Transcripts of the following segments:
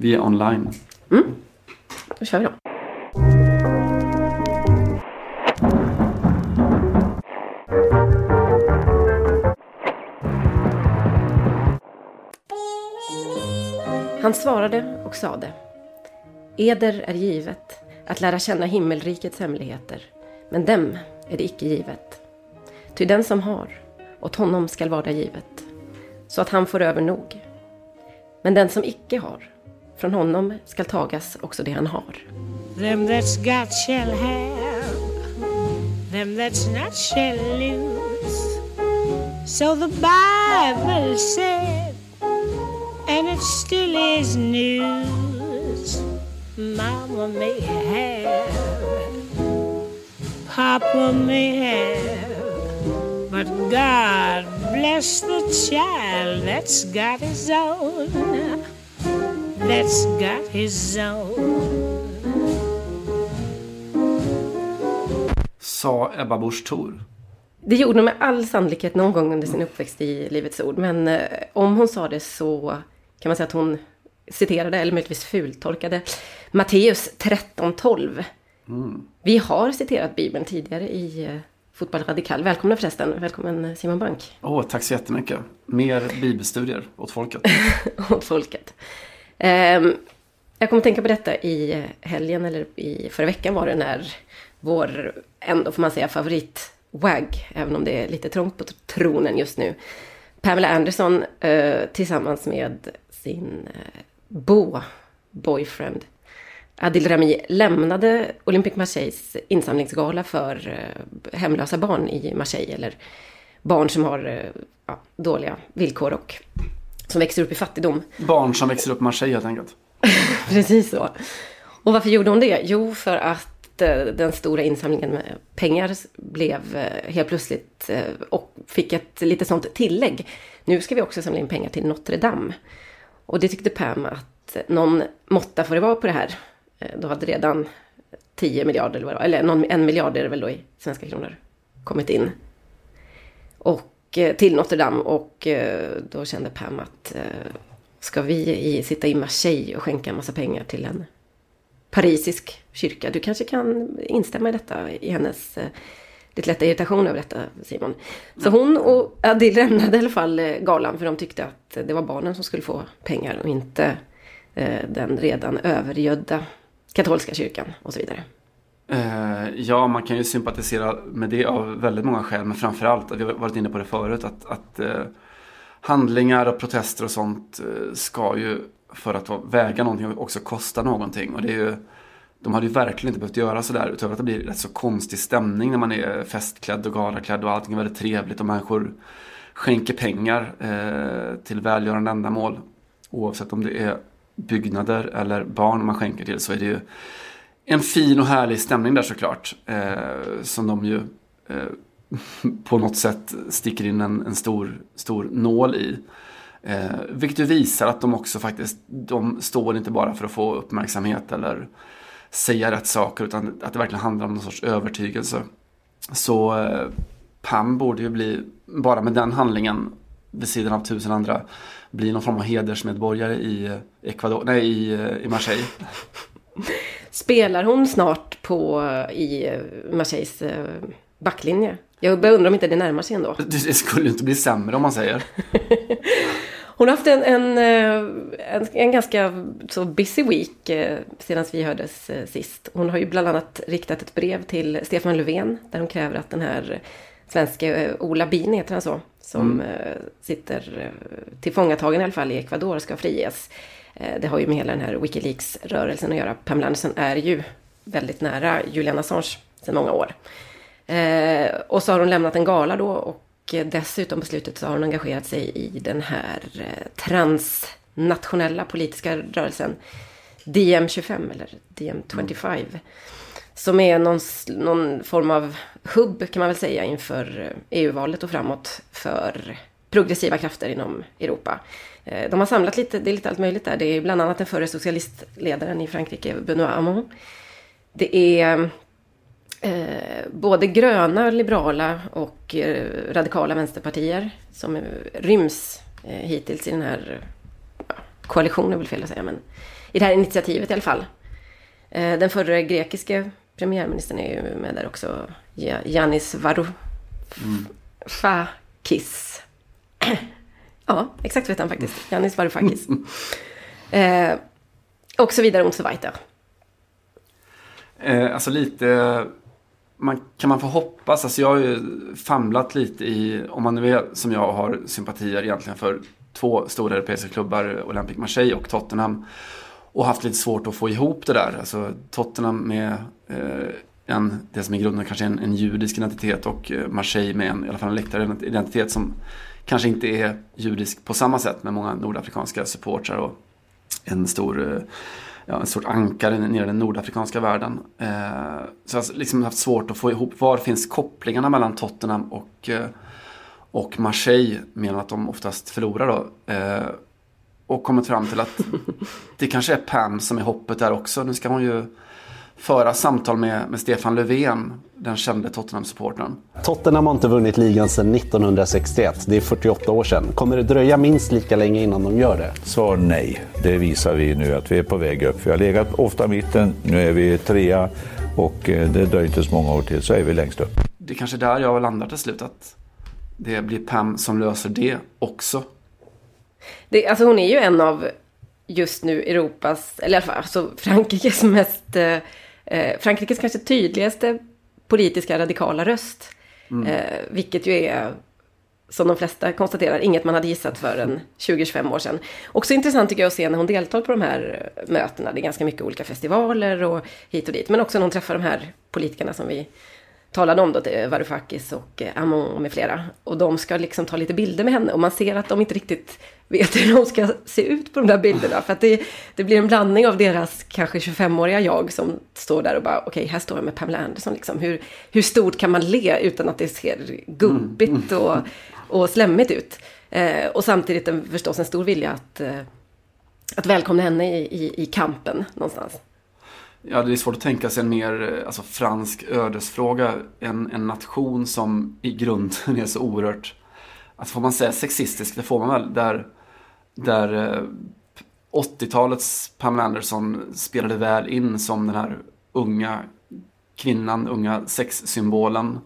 Vi är online. Mm. Då kör vi då. Han svarade och sade Eder är givet att lära känna himmelrikets hemligheter, men dem är det icke givet. Ty den som har, åt honom skall vara givet, så att han får över nog. Men den som icke har, från honom skall tagas också det han har. Them that's got shall have, them that's not shall lose. So the Bible said, and it still is news. Mama may have, Papa may have, but God bless the child that's got his own, that's got his own. Sa Ebba Busch Thor. Det gjorde hon med all sannolikhet någon gång under sin uppväxt i Livets Ord. Men eh, om hon sa det så kan man säga att hon citerade, eller möjligtvis fultolkade, Matteus 13.12. Vi har citerat Bibeln tidigare i eh, Fotboll Radikal. Välkomna förresten. Välkommen eh, Simon Bank. Åh, tack så jättemycket. Mer bibelstudier åt folket. åt folket. Ehm, jag kom att tänka på detta i helgen, eller i förra veckan var det när vår, ändå får man säga, favorit WAG, även om det är lite trångt på tronen just nu, Pamela Anderson eh, tillsammans med sin eh, bo boyfriend Adil Rami lämnade Olympic Marseilles insamlingsgala för eh, hemlösa barn i Marseille, eller barn som har eh, ja, dåliga villkor och som växer upp i fattigdom. Barn som växer upp i Marseille helt enkelt. Precis så. Och varför gjorde hon det? Jo, för att eh, den stora insamlingen med pengar blev eh, helt plötsligt eh, och fick ett lite sånt tillägg. Nu ska vi också samla in pengar till Notre Dame. Och det tyckte Pam att någon måtta får det vara på det här. Då hade redan 10 miljarder, eller, vad det var, eller någon, en miljard är det väl då i svenska kronor, kommit in. Och till Notre Dame och eh, då kände Pam att eh, ska vi sitta i Marseille och skänka en massa pengar till en parisisk kyrka? Du kanske kan instämma i detta, i hennes eh, lite lätta irritation över detta Simon. Så hon och Adil lämnade i alla fall eh, galan för de tyckte att det var barnen som skulle få pengar och inte eh, den redan övergödda katolska kyrkan och så vidare. Eh, ja, man kan ju sympatisera med det av väldigt många skäl. Men framförallt, vi har varit inne på det förut, att, att eh, handlingar och protester och sånt eh, ska ju för att väga någonting också kosta någonting. Och det är ju, de hade ju verkligen inte behövt göra sådär. Utöver att det blir rätt så konstig stämning när man är festklädd och galaklädd och allting är väldigt trevligt och människor skänker pengar eh, till välgörande ändamål. Oavsett om det är byggnader eller barn man skänker till så är det ju en fin och härlig stämning där såklart. Eh, som de ju eh, på något sätt sticker in en, en stor, stor nål i. Eh, vilket ju visar att de också faktiskt, de står inte bara för att få uppmärksamhet eller säga rätt saker utan att det verkligen handlar om någon sorts övertygelse. Så eh, Pam borde ju bli, bara med den handlingen vid sidan av tusen andra, bli någon form av hedersmedborgare i Ecuador, nej i, eh, i Marseille. Spelar hon snart på i eh, Marseilles eh, backlinje? Jag börjar undra om inte det närmar sig ändå. Det skulle inte bli sämre om man säger. Hon har haft en, en, eh, en, en ganska så busy week sedan vi hördes sist. Hon har ju bland annat riktat ett brev till Stefan Löfven där hon kräver att den här svenska Ola Bin, heter han så, som eh, sitter tillfångatagen i alla fall i Ecuador ska friges. Eh, det har ju med hela den här Wikileaks-rörelsen att göra. Pamela Anderson är ju väldigt nära Julian Assange sedan många år. Eh, och så har hon lämnat en gala då och dessutom på slutet så har hon engagerat sig i den här eh, transnationella politiska rörelsen DM25 eller DM25. Som är någon, någon form av hubb kan man väl säga inför eh, e EU-valet och framåt för progressiva krafter inom Europa. Eh, De har samlat lite, det är lite allt möjligt där. Det är bland annat den förre socialistledaren i Frankrike, Benoît Hamon. Det är eh, både gröna, liberala och eh, radikala vänsterpartier som eh, ryms eh, hittills i den här ja, koalitionen, är väl fel att säga, men i det här initiativet i alla fall. Eh, den förre grekiske premiärministern är ju med där också. Yanis Varoufakis. ja, exakt vet han faktiskt. Janis Varoufakis. eh, och så vidare och så vidare. Eh, alltså lite, man, kan man få hoppas, alltså jag har ju famlat lite i, om man nu är som jag har sympatier egentligen för två stora europeiska klubbar, Olympic Marseille och Tottenham. Och haft lite svårt att få ihop det där. Alltså Tottenham med eh, en, det som i grunden kanske är en, en judisk identitet och eh, Marseille med en, i alla fall en läktaridentitet. som kanske inte är judisk på samma sätt med många nordafrikanska supportrar och en stor eh, ja, en stort ankare nere i den nordafrikanska världen. Eh, så jag har liksom haft svårt att få ihop var finns kopplingarna mellan Tottenham och, eh, och Marseille medan att de oftast förlorar då. Eh, och kommit fram till att det kanske är Pam som är hoppet där också. Nu ska hon ju föra samtal med, med Stefan Löfven, den kände Tottenham-supportern. Tottenham har inte vunnit ligan sedan 1961. Det är 48 år sedan. Kommer det dröja minst lika länge innan de gör det? Svar nej. Det visar vi nu att vi är på väg upp. Vi har legat ofta i mitten, nu är vi trea och eh, det dröjer inte så många år till så är vi längst upp. Det är kanske där jag landar till slut, att det blir Pam som löser det också. Det, alltså hon är ju en av just nu Europas, eller i alla fall alltså Frankrikes mest eh, eh, Frankrikes kanske tydligaste politiska radikala röst. Mm. Eh, vilket ju är, som de flesta konstaterar, inget man hade gissat för en 20-25 år sedan. Också intressant tycker jag att se när hon deltar på de här mötena. Det är ganska mycket olika festivaler och hit och dit. Men också när hon träffar de här politikerna som vi talade om då, Varoufakis och eh, Amon med flera. Och de ska liksom ta lite bilder med henne och man ser att de inte riktigt vet hur de ska se ut på de där bilderna. För att det, det blir en blandning av deras kanske 25-åriga jag som står där och bara okej, okay, här står jag med Pamela Anderson liksom. Hur, hur stort kan man le utan att det ser gubbigt och, och slemmigt ut? Eh, och samtidigt en, förstås en stor vilja att, eh, att välkomna henne i, i, i kampen någonstans. Ja, det är svårt att tänka sig en mer eh, alltså, fransk ödesfråga. En, en nation som i grunden är så oerhört, alltså får man säga sexistisk, det får man väl, där, där eh, 80-talets Pamela Anderson spelade väl in som den här unga kvinnan, unga sexsymbolen.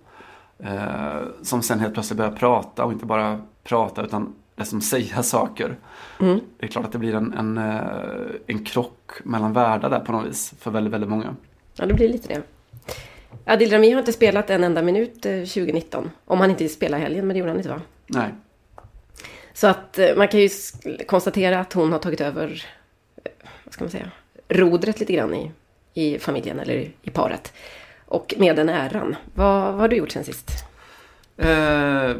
Eh, som sen helt plötsligt börjar prata och inte bara prata utan liksom säga saker. Mm. Det är klart att det blir en, en, eh, en krock mellan världar där på något vis för väldigt, väldigt många. Ja, det blir lite det. Adil Rami har inte spelat en enda minut 2019. Eh, Om han inte spelar helgen, men det gjorde han inte va? Nej. Så att eh, man kan ju konstatera att hon har tagit över, vad ska man säga, rodret lite grann i, i familjen eller i, i paret. Och med den äran. Vad, vad har du gjort sen sist? Eh,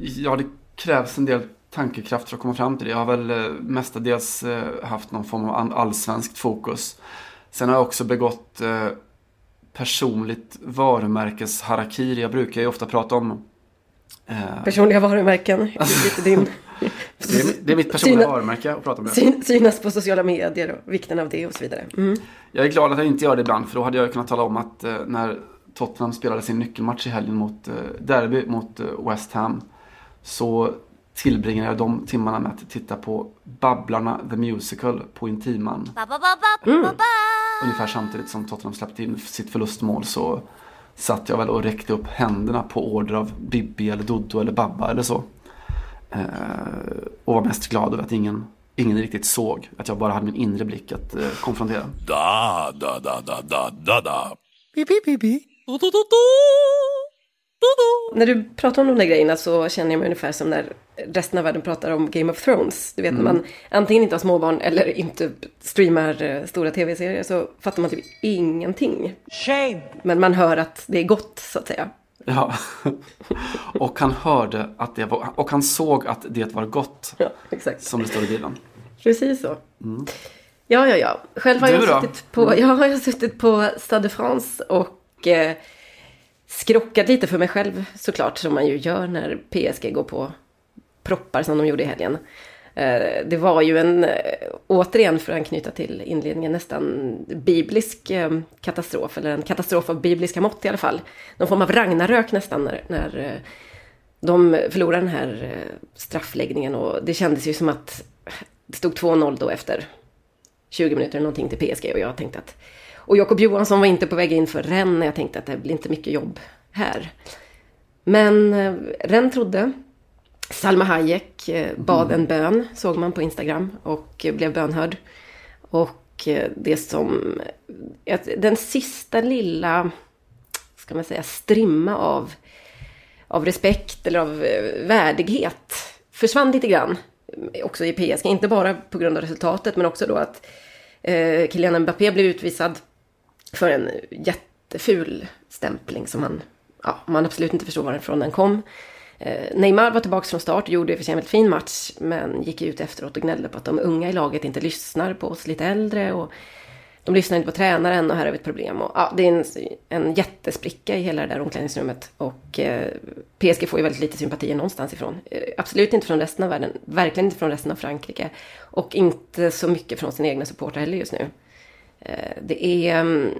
ja, det krävs en del tankekraft för att komma fram till det. Jag har väl eh, mestadels eh, haft någon form av allsvenskt fokus. Sen har jag också begått eh, personligt varumärkesharakiri. Jag brukar ju ofta prata om Personliga varumärken, din... det, är, det är mitt personliga Syna, varumärke att prata om det. Synas på sociala medier och vikten av det och så vidare. Mm. Jag är glad att jag inte gör det ibland för då hade jag kunnat tala om att när Tottenham spelade sin nyckelmatch i helgen mot Derby mot West Ham så tillbringade jag de timmarna med att titta på Babblarna the Musical på Intiman. Mm. Ungefär samtidigt som Tottenham släppte in sitt förlustmål så satt jag väl och räckte upp händerna på order av Bibi eller Doddo eller Babba eller så. Eh, och var mest glad över att ingen, ingen riktigt såg. Att jag bara hade min inre blick att eh, konfrontera. Da, da, da, da, da, da, da. Bi, bi, bi, bi. Do, do, do, do. När du pratar om de där grejerna så känner jag mig ungefär som när resten av världen pratar om Game of Thrones. Du vet mm. när man antingen inte har småbarn eller inte streamar eh, stora tv-serier så fattar man typ ingenting. Shame! Men man hör att det är gott så att säga. Ja, och han hörde att det var, och han såg att det var gott. Ja, exakt. Som det står i Bibeln. Precis så. Mm. Ja, ja, ja. Själv har du jag, då? Suttit på, mm. jag har suttit på Stade de France och eh, skrockat lite för mig själv såklart, som man ju gör när PSG går på proppar som de gjorde i helgen. Eh, det var ju en, eh, återigen för att anknyta till inledningen, nästan biblisk eh, katastrof, eller en katastrof av bibliska mått i alla fall. Någon form av Ragnarök nästan när, när de förlorade den här straffläggningen och det kändes ju som att det stod 2-0 då efter 20 minuter någonting till PSG och jag tänkte att... Och Jakob Johansson var inte på väg in för Rennes. Jag tänkte att det blir inte mycket jobb här. Men eh, Rennes trodde. Salma Hayek eh, bad en bön, såg man på Instagram, och eh, blev bönhörd. Och det som... Den sista lilla, ska man säga, strimma av, av respekt eller av värdighet försvann lite grann. Också i PSG, inte bara på grund av resultatet, men också då att eh, Kylian Mbappé blev utvisad för en jätteful stämpling som man, ja, man absolut inte förstår varifrån den kom. Eh, Neymar var tillbaka från start och gjorde i och för sig en väldigt fin match, men gick ut efteråt och gnällde på att de unga i laget inte lyssnar på oss lite äldre. Och de lyssnar inte på tränaren och här har vi ett problem. Och, ja, det är en, en jättespricka i hela det där omklädningsrummet. Och eh, PSG får ju väldigt lite sympatier någonstans ifrån. Eh, absolut inte från resten av världen, verkligen inte från resten av Frankrike. Och inte så mycket från sina egna supportrar heller just nu. Eh, det, är, mm,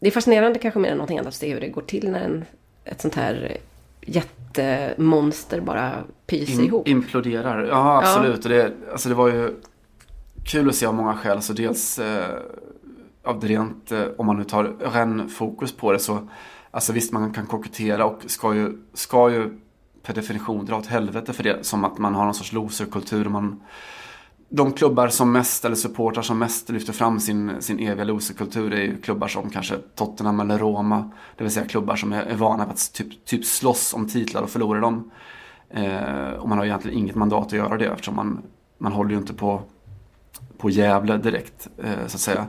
det är fascinerande kanske mer än någonting annat att se hur det går till när en, ett sånt här jättemonster bara pyser In, ihop. Imploderar. Ja, absolut. Och det, alltså det var ju kul att se av många skäl. Alltså dels eh, av det rent, eh, om man nu tar ren-fokus på det så, alltså visst man kan kokettera och ska ju, ska ju per definition dra åt helvete för det. Som att man har någon sorts loserkultur. Man, de klubbar som mest, eller supportrar som mest lyfter fram sin, sin eviga loserkultur är ju klubbar som kanske Tottenham eller Roma. Det vill säga klubbar som är, är vana vid att typ, typ slåss om titlar och förlora dem. Eh, och man har egentligen inget mandat att göra det eftersom man, man håller ju inte på, på Gävle direkt eh, så att säga.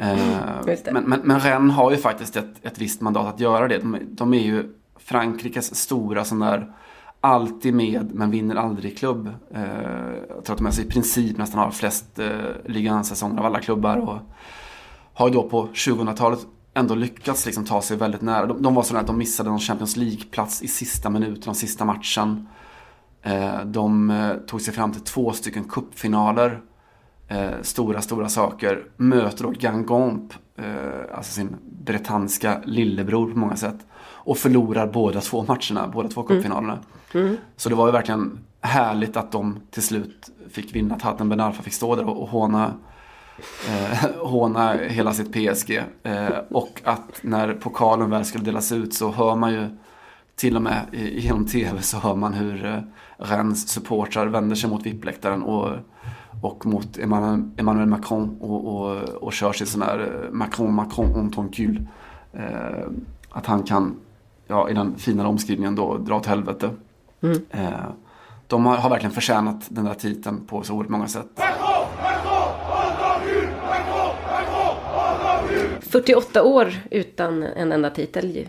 Eh, men, men, men Rennes har ju faktiskt ett, ett visst mandat att göra det. De, de är ju Frankrikes stora sån där alltid med men vinner aldrig klubb. Eh, jag tror att de alltså i princip nästan har flest eh, ligansäsonger av alla klubbar. Och har ju då på 2000-talet ändå lyckats liksom ta sig väldigt nära. De, de var sådana att de missade någon Champions League-plats i sista minuten av sista matchen. Eh, de eh, tog sig fram till två stycken cupfinaler. Eh, stora, stora saker. Möter då Gangomp, eh, alltså sin bretanska lillebror på många sätt. Och förlorar båda två matcherna, båda två cupfinalerna. Så det var ju verkligen härligt att de till slut fick vinna, att Hatem Ben Arfa fick stå där och, håna, eh, håna hela sitt PSG. Eh, och att när pokalen väl skulle delas ut så hör man ju till och med genom tv så hör man hur eh, Rennes supportrar vänder sig mot VIP-läktaren och, och mot Emmanuel, Emmanuel Macron och, och, och kör sin sån här eh, Macron, Macron, on ton cul. Eh, att han kan, ja i den finare omskrivningen då, dra åt helvete. Eh, de har, har verkligen förtjänat den där titeln på så oerhört många sätt. 48 år utan en enda titel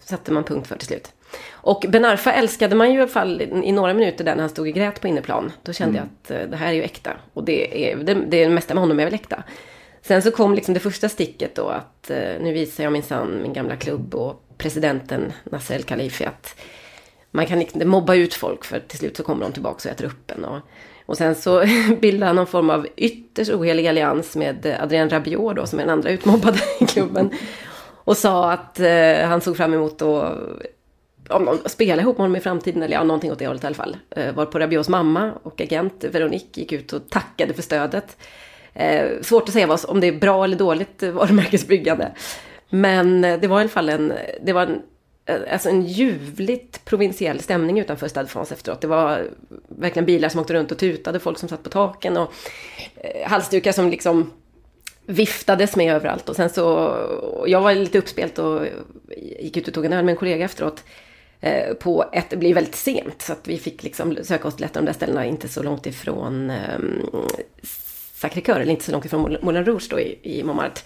satte man punkt för till slut. Och Ben Arfa älskade man ju i alla fall i några minuter där när han stod i grät på inneplan. Då kände jag att eh, det här är ju äkta. Och det, är, det, det mesta med honom är väl äkta. Sen så kom liksom det första sticket då att eh, nu visar jag minsann min gamla klubb och presidenten Nasser El Khalifi att man kan inte mobba ut folk för till slut så kommer de tillbaka och äter upp en. Och, och sen så bildade han någon form av ytterst ohelig allians med Adrien Rabiot då, som är den andra utmobbade i klubben. Och sa att eh, han såg fram emot att om de spela ihop med honom i framtiden, eller ja, någonting åt det hållet i alla fall. Eh, var på Rabiots mamma och agent Veronique gick ut och tackade för stödet. Eh, svårt att säga vad, om det är bra eller dåligt varumärkesbyggande. Men eh, det var i alla fall en, det var en, eh, alltså en ljuvligt provinsiell stämning utanför Stade France efteråt. Det var verkligen bilar som åkte runt och tutade, folk som satt på taken och eh, halsdukar som liksom viftades med överallt. Och sen så, och jag var lite uppspelt och gick ut och tog en öl med en kollega efteråt. Eh, på ett, det blev väldigt sent så att vi fick liksom söka oss till ett av de där ställena inte så långt ifrån um, Sacré-Cœur, eller inte så långt ifrån Moulin- Moulin Rouge då i, i Montmartre.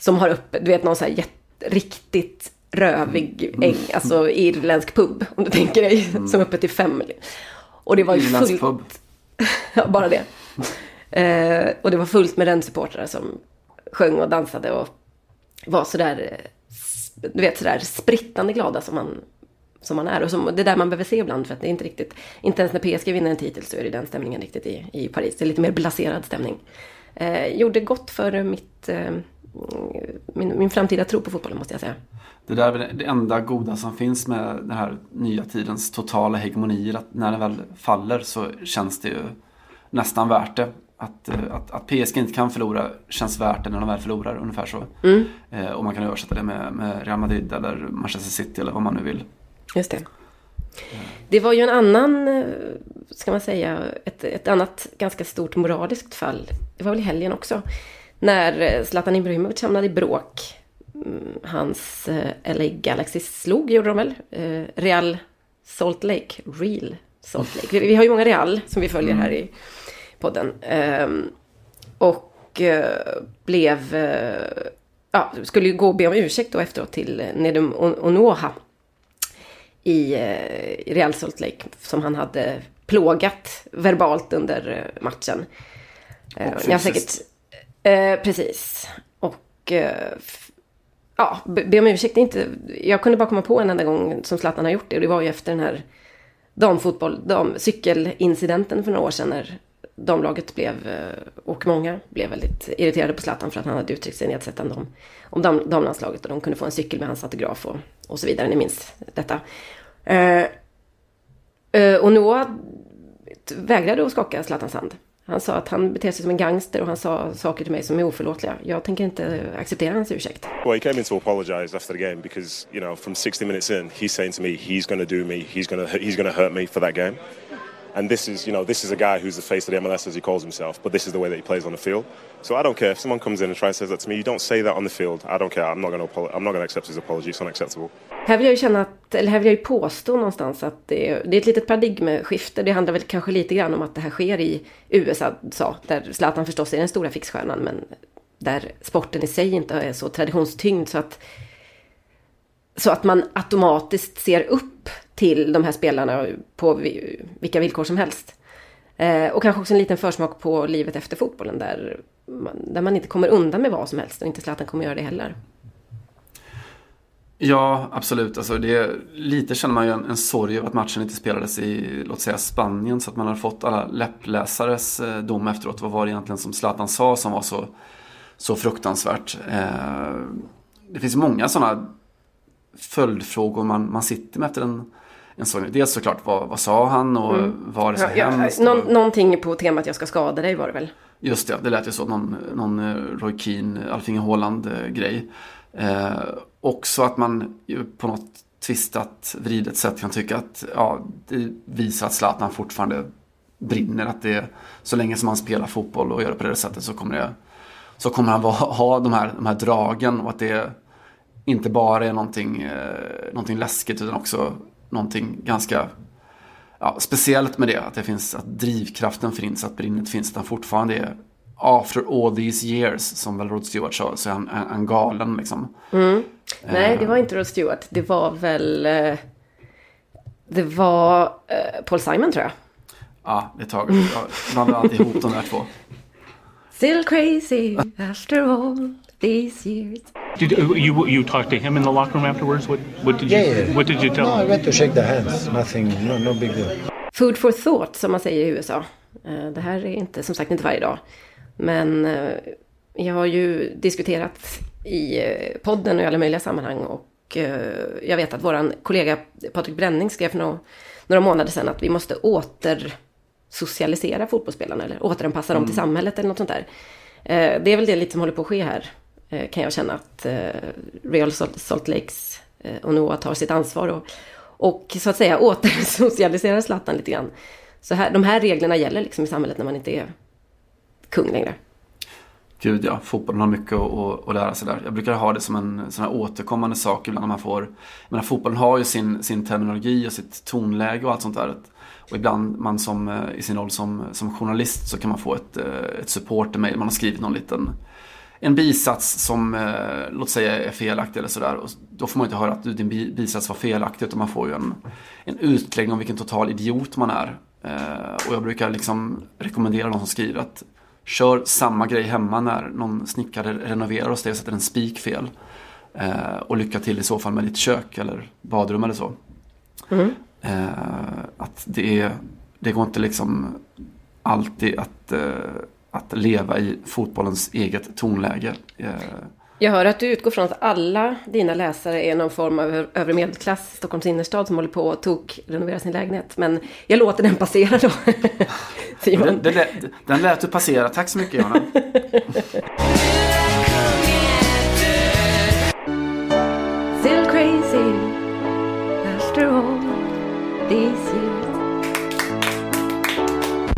Som har uppe, du vet någon så här riktigt rövig, äng, alltså irländsk pub om du tänker dig, som är uppe till fem. Och det var ju fullt. pub. Ja, bara det. Eh, och det var fullt med Rennes-supportrar som sjöng och dansade och var sådär, eh, du vet sådär sprittande glada som man, som man är. Och som, det är där man behöver se ibland för att det är inte riktigt, inte ens när PSG vinner en titel så är det den stämningen riktigt i, i Paris. Det är lite mer blaserad stämning. Eh, gjorde gott för mitt, eh, min, min framtida tro på fotbollen måste jag säga. Det där är väl det enda goda som finns med den här nya tidens totala hegemonier. Att när den väl faller så känns det ju nästan värt det. Att, eh, att, att PSG inte kan förlora känns värt det när de väl förlorar, ungefär så. Eh, och man kan översätta det med, med Real Madrid eller Manchester City eller vad man nu vill. Just det. Det var ju en annan, eh, ska man säga, ett, ett annat ganska stort moraliskt fall. Det var väl i helgen också. När eh, Zlatan Ibrahimovic hamnade i bråk. Mm, Hans eh, LA Galaxy slog, gjorde de väl? Eh, Real Salt Lake. Real Salt Lake. Vi, har ju många Real som vi följer här i podden. Ehm, och blev... ja, skulle ju gå och be om ursäkt då efteråt till Nedum Onoha i Real Salt Lake som han hade plågat verbalt under matchen. Och ni har fysiskt. säkert, eh, precis. Och eh, ja, be, om ursäkt. Inte, jag kunde bara komma på en enda gång som Zlatan har gjort det. Och det var ju efter den här damfotboll, dam, cykelincidenten för några år sedan. När damlaget blev, eh, och många blev väldigt irriterade på Zlatan för att han hade uttryckt sig nedsättande om, om dam, damlandslaget. Och de kunde få en cykel med hans autograf och, och så vidare. Ni minns detta. Eh, eh, och Noah vägrade att skaka Zlatans hand. Han sa att han beter sig som en gangster och han sa saker till mig som är oförlåtliga. Jag tänker inte acceptera hans ursäkt. Well, he came in to apologize after the game because you know from 60 minutes in, he's saying to me, he's going to do me, he's going to he's going to hurt me for that game. And this is, you know, this is a guy who's the face of the MLS as he calls himself, but this is the way that he plays on the field. So I don't care if someone comes in and tries to says that to me. You don't say that on the field. I don't care. I'm not going to. I'm not going to accept his apology. It's unacceptable. Här vill jag ju känna att, eller här vill jag ju påstå någonstans att det är, det är ett litet paradigmskifte. Det handlar väl kanske lite grann om att det här sker i USA, där Zlatan förstås är den stora fixstjärnan, men där sporten i sig inte är så traditionstyngd så att så att man automatiskt ser upp till de här spelarna på vilka villkor som helst. Eh, och kanske också en liten försmak på livet efter fotbollen där man, där man inte kommer undan med vad som helst och inte Zlatan kommer göra det heller. Ja, absolut. Alltså det, lite känner man ju en, en sorg över att matchen inte spelades i, låt säga Spanien. Så att man har fått alla läppläsares eh, dom efteråt. Vad var det egentligen som Zlatan sa som var så, så fruktansvärt? Eh, det finns många sådana följdfrågor man, man sitter med efter en, en sån. Dels såklart, vad, vad sa han och vad var det som Mm. Ja, ja, hemskt? någon, och- någonting på temat jag ska skada dig var det väl? Just det, det lät ju så. Någon, någon eh, Roy Keane, Alf-Inge Haaland-grej. Eh, också att man på något tvistat, vridet sätt kan tycka att ja, det visar att Zlatan fortfarande brinner. Att det, så länge som han spelar fotboll och gör det på det sättet så kommer, det, så kommer han ha de här, de här dragen. Och att det inte bara är någonting, eh, någonting läskigt utan också någonting ganska ja, speciellt med det, att det finns, att drivkraften finns, att brinnet finns, att han fortfarande är after all these years, som väl Rod Stewart sa, så är han, han, han galen liksom. Nej, det var inte Rod Stewart. Det var väl... eh, Det var eh, Paul Simon tror jag. Ja, det är taget. Jag blandar alltid ihop de där två. Still crazy after all these years. Did uh, you you talk to him in the locker room afterwards? What what did you Yeah, yeah. what did you tell No, I him? went to shake their hands. Nothing, no, no big deal. Food for thought som man säger i USA. Eh, Det här är inte, som sagt inte varje dag. Men eh, jag har ju diskuterat i eh, podden och i alla möjliga sammanhang. Och jag vet att våran kollega Patrik Bränning skrev för några, några månader sedan att vi måste återsocialisera fotbollsspelarna. Eller återanpassa dem till samhället eller något sånt där. Det är väl det lite som håller på att ske här. Eh, kan jag känna att eh, Real Salt, Lakes eh, och Noah tar sitt ansvar. Och, och så att säga återsocialiserar Zlatan lite grann. Så här, de här reglerna gäller liksom i samhället när man inte är kung längre. Gud ja, fotbollen har mycket att, att, att lära sig där. Jag brukar ha det som en sån här återkommande sak ibland när man får... Jag menar, fotbollen har ju sin, sin terminologi och sitt tonläge och allt sånt där. Och ibland man som, i sin roll som, som journalist så kan man få ett, eh, ett supportermail. Man har skrivit någon liten en bisats som, eh, låt säga, är felaktig eller sådär. Och då får man inte höra att du, din bi- bisats var felaktig utan man får ju en, en utläggning om vilken total idiot man är. Eh, och jag brukar liksom rekommendera någon som skriver att kör samma grej hemma när någon snickare renoverar hos dig och sätter en spik fel. Eh, och lycka till i så fall med ditt kök eller badrum eller så. Eh, att det, är, det går inte liksom alltid att, eh, att leva i fotbollens eget tonläge. Eh, Jag hör att du utgår från att alla dina läsare är någon form av övre medelklass i Stockholms innerstad som håller på att tok renovera sin lägenhet. Men jag låter den passera då. Simon. Den, den, lät- den lät du passera. Tack så mycket Johanna.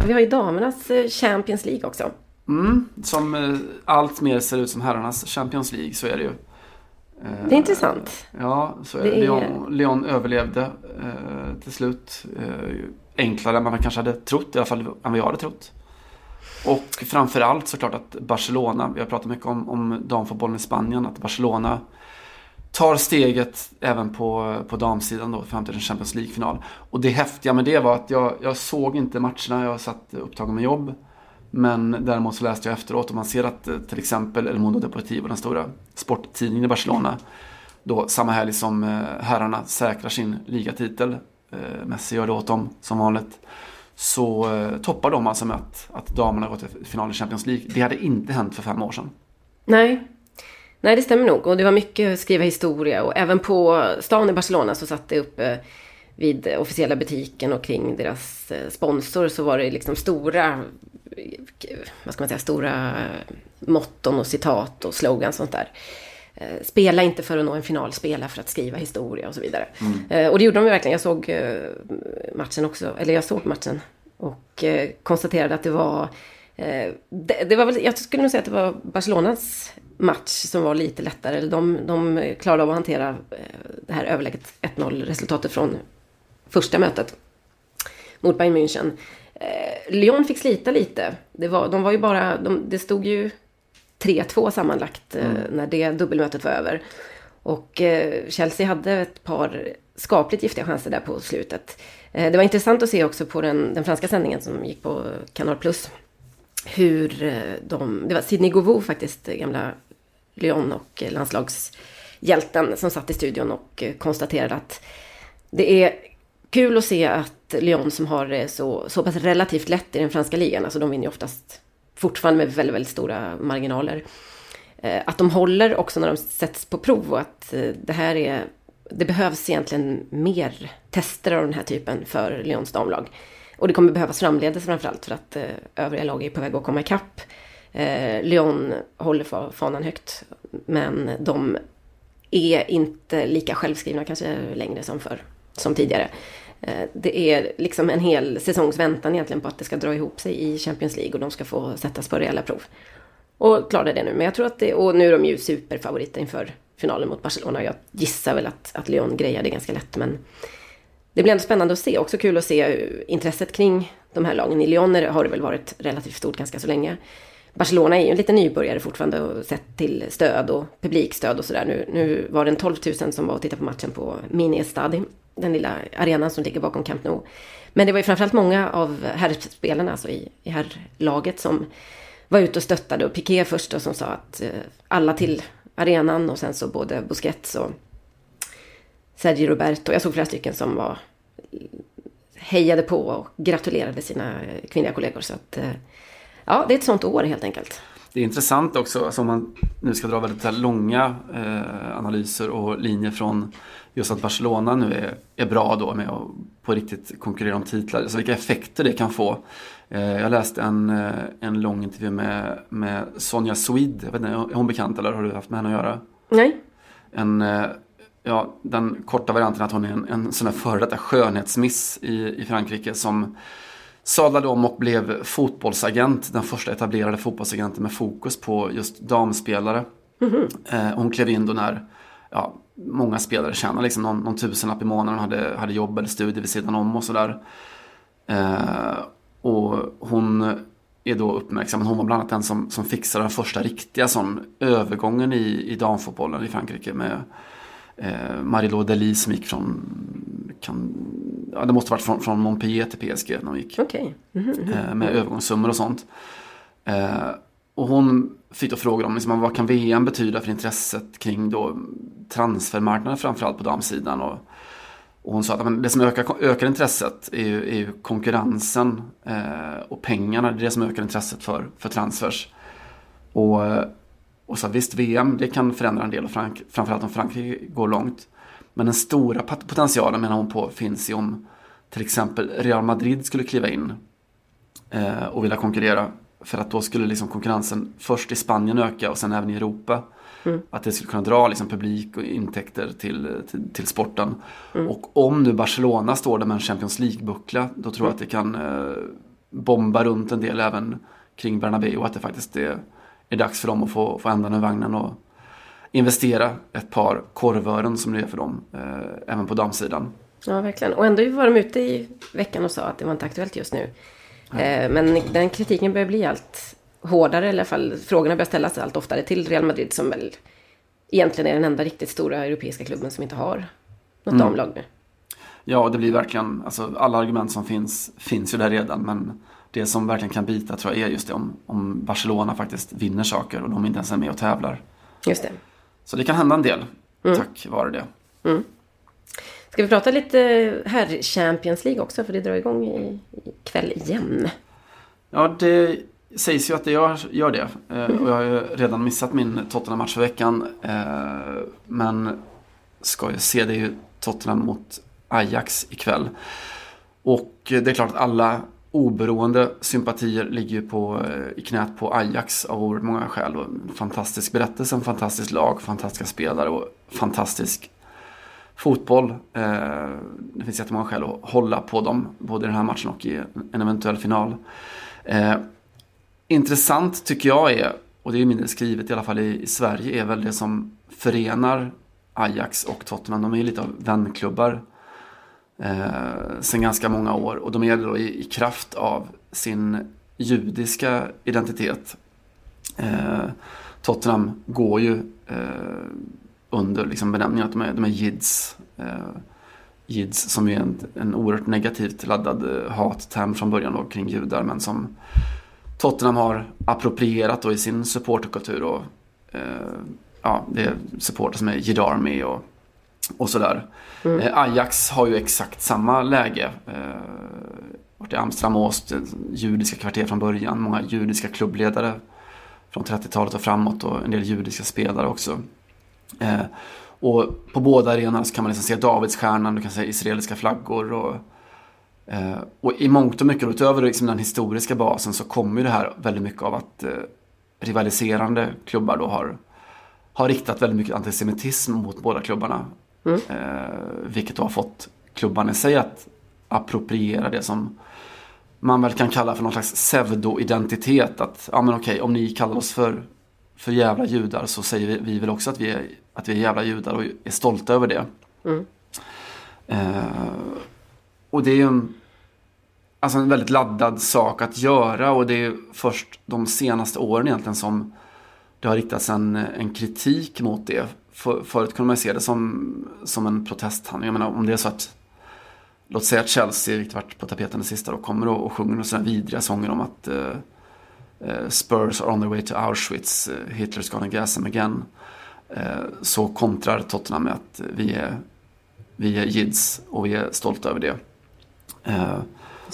Vi har ju damernas eh, Champions League också. Mm, som eh, allt mer ser ut som herrarnas Champions League, så är det ju. Eh, Det är intressant. Ja, så är Det Lyon, Lyon överlevde eh, till slut. Eh, enklare än man kanske hade trott, i alla fall än vad jag hade trott. Och framförallt såklart att Barcelona, vi har pratat mycket om, om damfotbollen i Spanien, att Barcelona tar steget även på, på damsidan då fram till en Champions League-final. Och det häftiga med det var att jag, jag såg inte matcherna, jag satt upptagen med jobb. Men däremot så läste jag efteråt och man ser att eh, till exempel El Mundo Deportivo, den stora sporttidningen i Barcelona, då samma helg som eh, herrarna säkrar sin ligatitel, eh, Messi gör det åt dem som vanligt, så toppar de alltså med att, att damerna gått till final i Champions League. Det hade inte hänt för fem år sedan. Nej. Nej, det stämmer nog. Och det var mycket skriva historia. Och även på stan i Barcelona så satt det uppe vid officiella butiken och kring deras eh, sponsor så var det liksom stora, vad ska man säga, stora motton och citat och slogans sånt där. Eh, Spela inte för att nå en final, spela för att skriva historia och så vidare. Eh, Och det gjorde de verkligen. Jag såg matchen också, eller jag såg matchen och konstaterade att det var det, det var väl, jag skulle nog säga att det var Barcelonas match som var lite lättare. De, de klarade av att hantera eh, det här överläget 1-0 resultatet från första mötet mot Bayern München. Eh, Lyon fick slita lite. Det var, de var ju bara, de, det stod ju 3-2 sammanlagt eh, när det dubbelmötet var över. Och Chelsea hade ett par skapligt giftiga chanser där på slutet. Det var intressant att se också på den, den franska sändningen som gick på Canal Plus. Hur eh, de, det var Sidney Govou faktiskt, eh, gamla Lyon och eh, landslagshjälten som satt i studion och konstaterade att det är kul att se att Lyon som har det så, så pass relativt lätt i den franska ligan, alltså de vinner ju oftast fortfarande med väldigt, väldigt stora marginaler. Att de håller också när de sätts på prov och att det här är, det behövs egentligen mer tester av den här typen för Lyons damlag. Och det kommer behövas framledes framförallt för att eh, övriga lag är på väg att komma ikapp. Eh, Lyon håller fanan högt, men de är inte lika självskrivna kanske längre som för som tidigare. Eh, Det är liksom en hel säsongs väntan egentligen på att det ska dra ihop sig i Champions League och de ska få sättas på rejäla prov. Och klarade det nu. Men jag tror att det, och nu är de ju superfavoriter inför finalen mot Barcelona. Jag gissar väl att, att Lyon grejar det ganska lätt. Men det blir ändå spännande att se. Också kul att se intresset kring de här lagen. I Lyon har det väl varit relativt stort ganska så länge. Barcelona är ju en liten nybörjare fortfarande och sett till stöd och publikstöd och sådär. Nu, nu var det en 12 000 som var och tittade på matchen på Mini Estadi, den lilla arenan som ligger bakom Camp Nou. Men det var ju framförallt många av herrspelarna, alltså i, i herrlaget, som var ute och stöttade. Och Piqué först då, som sa att eh, alla till arenan och sen så både Busquets och Sergio Roberto. Jag såg flera stycken som var hejade på och gratulerade sina kvinnliga kollegor. Så att, eh, ja, det är ett sånt år helt enkelt. Det är intressant också, alltså om man nu ska dra väldigt långa eh, analyser och linjer från just att Barcelona nu är, är bra då med att på riktigt konkurrera om titlar. Alltså vilka effekter det kan få. Eh, jag läste en, eh, en lång intervju med, med Sonja Swede, jag vet inte, är hon bekant eller har du haft med henne att göra? Nej? En, eh, ja, den korta varianten att hon är en, en sån här före detta skönhetsmiss i, i Frankrike som sadlade om och blev fotbollsagent. Den första etablerade fotbollsagenten med fokus på just damspelare. Eh, hon klev in då när ja, många spelare tjänade liksom någon, någon tusenlapp i månaden, hade, hade jobb eller studier vid sidan om och sådär. Eh, och hon är då uppmärksam. Hon var bland annat den som, som fixade den första riktiga sån övergången i, i damfotbollen i Frankrike med eh, Marie-Laure Delis som gick från, kan, ja, det måste varit från, från Montpellier till PSG när hon gick. Okej. Eh, med övergångssummor och sånt. Eh, och hon fick då frågor om liksom, vad kan VM betyda för intresset kring då transfermarknaden framförallt på damsidan. Och, och hon sa att men, det som ökar, ökar intresset är ju, är ju konkurrensen eh, och pengarna. Det är det som ökar intresset för, för transfers. Och eh, och så visst, VM det kan förändra en del, Frank, framförallt om Frankrike går långt. Men den stora potentialen menar hon på finns ju om till exempel Real Madrid skulle kliva in eh, och vilja konkurrera. För att då skulle liksom konkurrensen först i Spanien öka och sen även i Europa. Mm. Att det skulle kunna dra liksom publik och intäkter till, till, till sporten. Mm. Och om nu Barcelona står där med en Champions League-buckla, då tror jag att det kan eh, bomba runt en del även kring Bernabéu. Att det faktiskt är, är dags för dem att få, få ändan ur vagnen och investera ett par korvören som det är för dem, eh, även på damsidan. Ja, verkligen. Och ändå var de ute i veckan och sa att det var inte aktuellt just nu. Eh, men den kritiken börjar bli allt hårdare, i alla fall frågorna börjar ställas allt oftare till Real Madrid som väl egentligen är den enda riktigt stora europeiska klubben som inte har något mm. damlag nu. Ja, det blir verkligen, alltså alla argument som finns, finns ju där redan. Men det som verkligen kan bita tror jag är just det om, om Barcelona faktiskt vinner saker och de inte ens är med och tävlar. Just det. Så det kan hända en del mm. tack vare det. Mm. Ska vi prata lite här Champions League också? För det drar igång i, kväll igen. Ja, det sägs ju att det gör, gör det. Eh, och jag har ju redan missat min Tottenham-match för veckan. Eh, men ska ju se det är ju Tottenham mot Ajax ikväll. Och det är klart att alla oberoende sympatier ligger ju på, eh, i knät på Ajax av oerhört många skäl. Och fantastisk berättelse, en fantastisk lag, fantastiska spelare och fantastisk fotboll. Eh, det finns jättemånga skäl att hålla på dem, både i den här matchen och i en eventuell final. Eh, intressant tycker jag är, och det är mindre skrivet i alla fall i, Sverige, är väl det som förenar Ajax och Tottenham. De är lite av vänklubbar eh, sen ganska många år. Och de är det då i, i kraft av sin judiska identitet. Eh, Tottenham går ju eh, under liksom benämningen att de är, de är jids. Eh, jids som är en, en oerhört negativt laddad eh, hatterm från början då, kring judar men som Tottenham har approprierat då i sin supporterkultur. Och, eh, ja, det är supporter som är Jidarmi och, och sådär. Mm. Eh, Ajax har ju exakt samma läge. Eh, vart i Amsterdam Åst, judiska kvarter från början. Många judiska klubbledare från 30-talet och framåt och en del judiska spelare också. Eh, och på båda arenorna så kan man liksom se Davidsstjärnan, du kan se israeliska flaggor. Och, och i mångt och mycket, utöver liksom den historiska basen, så kommer det här väldigt mycket av att rivaliserande klubbar då har, har riktat väldigt mycket antisemitism mot båda klubbarna. Mm. Eh, vilket då har fått klubbarna i sig att appropriera det som man väl kan kalla för någon slags pseudo-identitet. Att, ja men okej, om ni kallar oss för, för jävla judar så säger vi, vi väl också att vi är att vi är jävla judar och är stolta över det. Mm. Eh, och det är ju en, alltså en väldigt laddad sak att göra och det är först de senaste åren egentligen som det har riktats en, en kritik mot det. För, förut kunde man se det som, som en protesthandling. Jag menar om det är så att Låt säga att Chelsea, vilket varit på tapeten det sista, då, kommer och, och sjunger sådana vidriga sånger om att uh, uh, Spurs are on their way to Auschwitz, uh, Hitler's gonna gas them again. Eh, så kontrar Tottenham med att vi är, vi är jids och vi är stolta över det. Eh,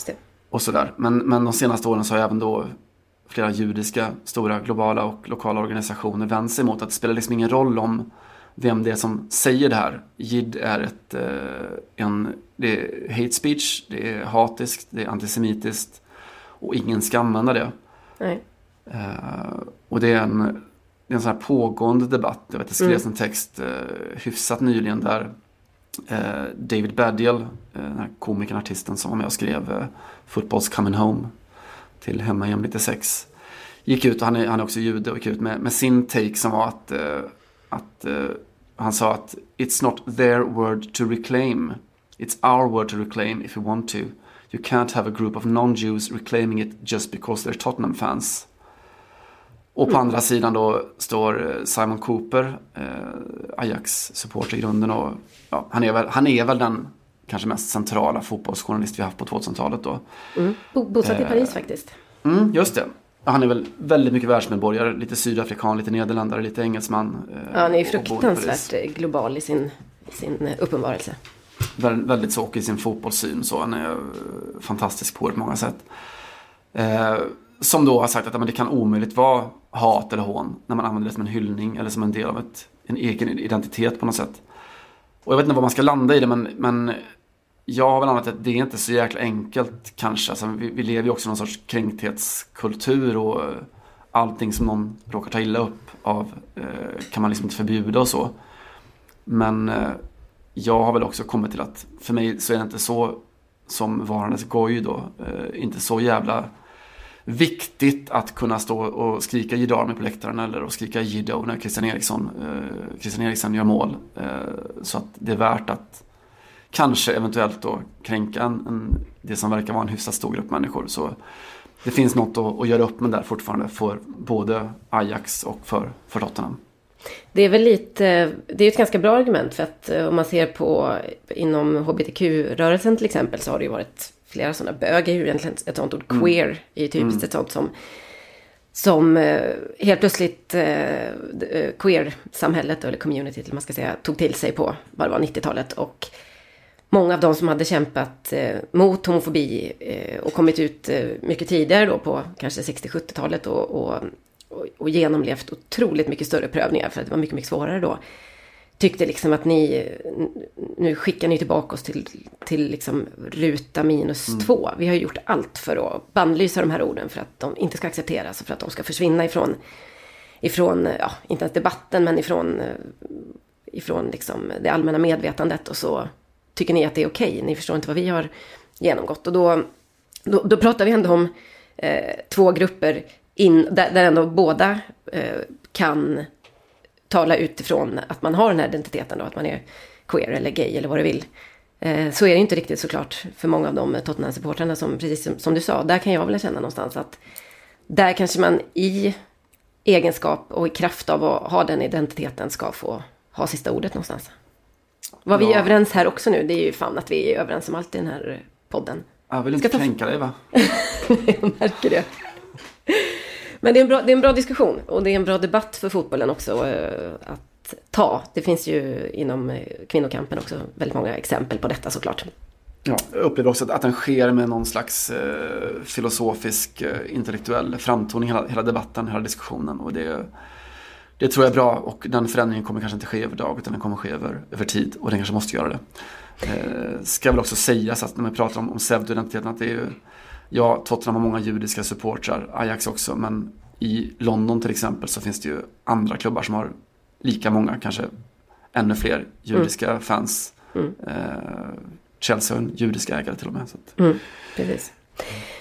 det. Och sådär. Men, men de senaste åren så har även då flera judiska stora globala och lokala organisationer vänt sig mot att det spelar liksom ingen roll om vem det är som säger det här. Jid är ett, eh, en, det är hate speech, det är hatiskt, det är antisemitiskt och ingen ska använda det. Nej. och det är en det är en sån här pågående debatt. Jag vet, det skrevs mm. en text eh, hyfsat nyligen där eh, David Baddiel, eh, den här komikern, artisten som var med och skrev eh, Football's coming home till Hemma igen 96. Gick ut, och han är, han är också jude, och gick ut med, med sin take som var att, eh, att eh, han sa att It's not their word to reclaim. It's our word to reclaim if you want to. You can't have a group of non-Jews reclaiming it just because they're Tottenham fans. Och på mm. andra sidan då står eh, Simon Cooper, eh, Ajax-supporter i grunden. Och, ja, han, är väl, han är väl den kanske mest centrala fotbollsjournalist vi haft på 2000-talet då. Mm. Bosatt i eh, Paris faktiskt. Mm, just det. Han är väl väldigt mycket världsmedborgare, lite sydafrikan, lite nederländare, lite engelsman. Eh, ja, han är ju fruktansvärt eh, global i sin, sin uppenbarelse. Vä väldigt så, och i sin fotbollssyn så. Han är fantastisk på många sätt. Eh, som då har sagt att men det kan omöjligt vara hat eller hån när man använder det som en hyllning eller som en del av ett, en egen identitet på något sätt. Och jag vet inte var man ska landa i det men, men jag har väl annat att det är inte så jäkla enkelt kanske. Alltså, vi, vi lever ju också i någon sorts kränkthetskultur och eh, allting som någon råkar ta illa upp av eh, kan man liksom inte förbjuda och så. Men eh, jag har väl också kommit till att för mig så är det inte så som varandes goj då. Eh, inte så jävla viktigt att kunna stå och skrika Jidarmi på läktaren eller och skrika Jiddo när Christian Eriksson, eh, Christian Eriksson gör mål. Eh, så att det är värt att kanske eventuellt då kränka en, en, det som verkar vara en hyfsat stor grupp människor. Så det finns något att, att göra upp med där fortfarande för både Ajax och för, för Tottenham. Det är väl lite, det är ett ganska bra argument för att eh, om man ser på inom hbtq-rörelsen till exempel så har det ju varit flera sådana, bög är ju egentligen ett sånt ord, Mm. queer är ju typiskt ett sånt som som eh, helt plötsligt eh, queer-samhället, eller communityt eller man ska säga, tog till sig på vad det var 90-talet. Och många av de som hade kämpat eh, mot homofobi eh, och kommit ut eh, mycket tidigare då på kanske 60-70-talet och, och, och, och genomlevt otroligt mycket större prövningar för att det var mycket, mycket svårare då. Tyckte liksom att ni, nu skickar ni tillbaka oss till, till liksom ruta minus två. Vi har gjort allt för att bannlysa de här orden för att de inte ska accepteras och för att de ska försvinna ifrån, ifrån ja, inte ens debatten men ifrån, eh, ifrån liksom det allmänna medvetandet och så tycker ni att det är okej. Ni förstår inte vad vi har genomgått. Och då, då, då pratar vi ändå om eh, två grupper in, där, där ändå båda eh, kan tala utifrån att man har den här identiteten då, att man är queer eller gay eller vad du vill. Eh, så är det inte riktigt såklart för många av de Tottenham-supportrarna som, precis som, som du sa, där kan jag väl känna någonstans att där kanske man i egenskap och i kraft av att ha den identiteten ska få ha sista ordet någonstans. Var vi Ja. överens här också nu? Det är ju fan att vi är överens om allt i den här podden. Jag vill inte Ska ta- kränka dig va? Jag märker det. Men det är, en bra, det är en bra diskussion och det är en bra debatt för fotbollen också eh, att ta. Det finns ju inom eh, kvinnokampen också väldigt många exempel på detta såklart. Ja, jag upplever också att, att den sker med någon slags eh, filosofisk, eh, intellektuell framtoning, hela, hela debatten, hela diskussionen. Och det, det tror jag är bra och den förändringen kommer kanske inte ske över dag utan den kommer ske över, över tid och den kanske måste göra det. Eh, ska väl också sägas att när man pratar om, om pseudoidentiteten att det är ju, ja, Tottenham har många judiska supportrar, Ajax också, men i London till exempel så finns det ju andra klubbar som har lika många, kanske ännu fler judiska fans. Eh, Chelsea har en judisk ägare till och med. Så att, Mm, precis.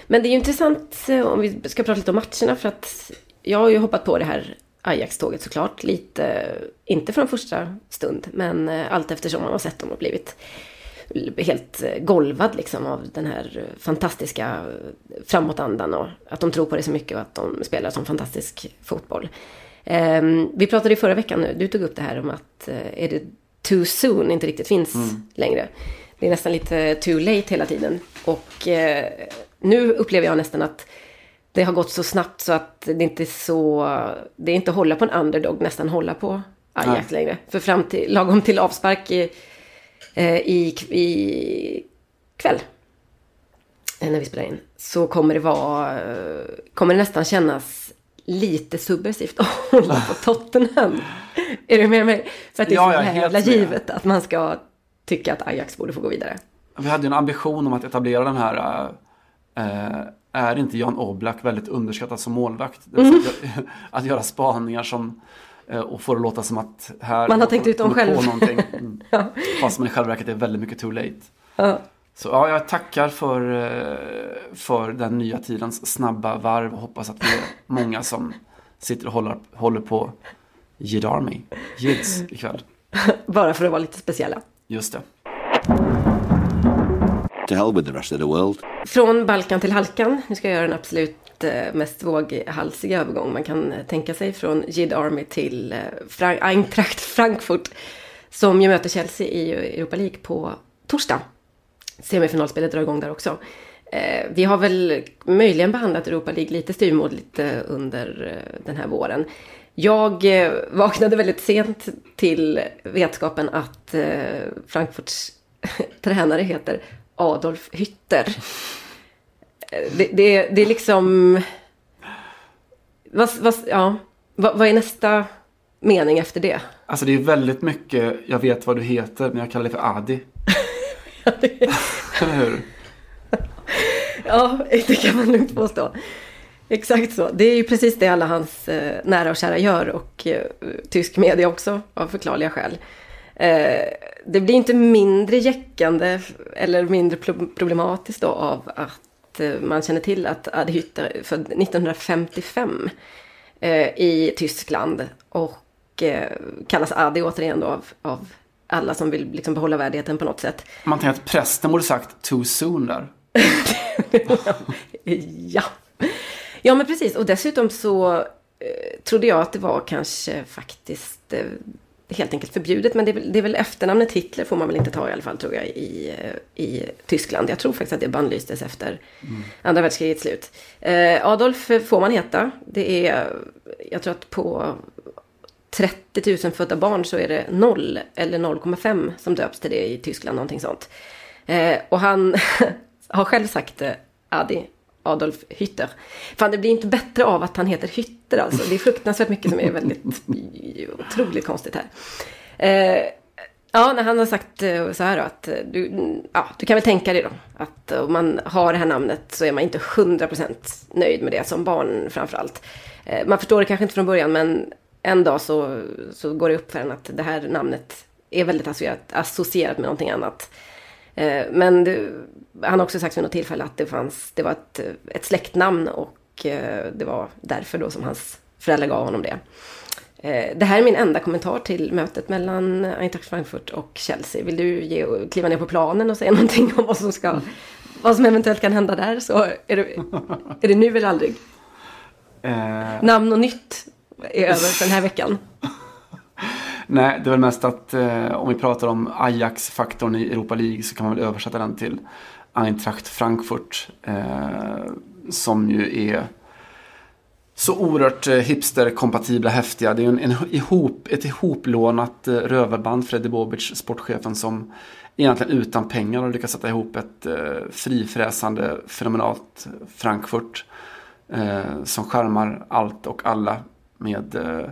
Men det är ju intressant eh, om vi ska prata lite om matcherna för att jag har ju hoppat på det här Ajax-tåget såklart. Lite, inte från första stund, men eh, allt eftersom man har sett dem och blivit helt eh, golvad liksom av den här eh, fantastiska framåtandan och att de tror på det så mycket och att de spelar som fantastisk fotboll. Ehm, vi pratade i förra veckan nu, du tog upp det här om att är det too soon inte riktigt finns längre. Det är nästan lite too late hela tiden. Och nu upplever jag nästan att det har gått så snabbt så att det inte är så... Det är inte hålla på en underdog, nästan hålla på Ajax längre. För fram till, lagom till avspark i, eh, i, i kväll, eh, när vi spelar in, så kommer det vara... eh, Kommer det nästan kännas lite subversivt att hålla på Tottenham. Är du med mig? För att det är Ja, så jävla givet att man ska tycka att Ajax borde få gå vidare. Vi hade ju en ambition om att etablera den här eh, är inte Jan Oblak väldigt underskattad som målvakt? Vill säga Att, att göra spaningar som eh, och få det låta som att här Man har tänkt ut dem själv. På någonting. Mm. Fast man i själva verket är väldigt mycket too late. Ja. Så ja, jag tackar för, eh, för den nya tidens snabba varv och hoppas att vi är många som sitter och håller, håller på Jid Army, Jids ikväll. Bara för att vara lite speciella. Just det. To hell with the rest of the world. Från Balkan till Halkan. Nu ska jag göra den absolut eh, mest våghalsiga övergång man kan eh, tänka sig. Från Jid Army till eh, Frank Eintracht Frankfurt. Som ju möter Chelsea i Europa League på torsdag. Semifinalspelet drar igång där också. Vi har väl möjligen behandlat Europa League lite styvmoderligt under den här våren. Jag vaknade väldigt sent till vetskapen att Frankfurts tränare heter Adolf Hütter. Eh, Det, det, det är liksom... vad, vad, ja, vad, vad är nästa mening efter det? Alltså det är väldigt mycket, jag vet vad du heter, men jag kallar dig för Adi. Eller hur? Ja, det kan man lugnt påstå. Exakt så. Det är ju precis det alla hans eh, nära och kära gör och eh, tysk media också av förklarliga skäl. Eh, det blir inte mindre jäckande eller mindre pro- problematiskt då av att eh, man känner till att Adi Hütter född 1955 eh, i Tyskland och kallas Adi återigen då av, av alla som vill liksom behålla värdigheten på något sätt. Man tänker att prästen borde sagt too soon där. ja. Ja men precis och dessutom så eh, trodde jag att det var kanske faktiskt eh, helt enkelt förbjudet. Men det är, väl, det är väl efternamnet Hitler får man väl inte ta i alla fall tror jag i, i Tyskland. Jag tror faktiskt att det bannlystes efter andra världskrigets slut. Eh, Adolf får man heta. Det är, jag tror att på 30 000 födda barn så är det 0 eller 0,5 som döps till det i Tyskland, någonting sånt. Eh, och han har själv sagt det, Adi Adolf Hütter. Fan, det blir inte bättre av att han heter Hütter alltså. Det är fruktansvärt mycket som är väldigt otroligt konstigt här. Eh, ja, när han har sagt eh, så här då, att eh, du, ja, du kan väl tänka dig då att om man har det här namnet så är man inte 100% nöjd med det som barn framförallt. Eh, man förstår det kanske inte från början men en dag så, så går det upp för en att det här namnet är väldigt associerat, associerat med någonting annat. Eh, Men det, han har också sagt vid något tillfälle att det, fanns, det var ett, ett släktnamn och eh, det var därför då som hans föräldrar gav honom det. Eh, Det här är min enda kommentar till mötet mellan Eintracht Frankfurt och Chelsea. Vill du ge, kliva ner på planen och säga någonting om vad som, ska, vad som eventuellt kan hända där så är det, är det nu eller aldrig. Namn och nytt är över för den här veckan. nej, det är väl mest att eh, om vi pratar om Ajax-faktorn i Europa League så kan man väl översätta den till Eintracht Frankfurt. Eh, som ju är så oerhört eh, hipsterkompatibla, häftiga. Det är ju en, en ihop, ett ihoplånat eh, rövarband, Freddy Bobic, sportchefen, som egentligen utan pengar har lyckats sätta ihop ett eh, frifräsande, fenomenalt Frankfurt. Eh, som skärmar allt och alla med eh,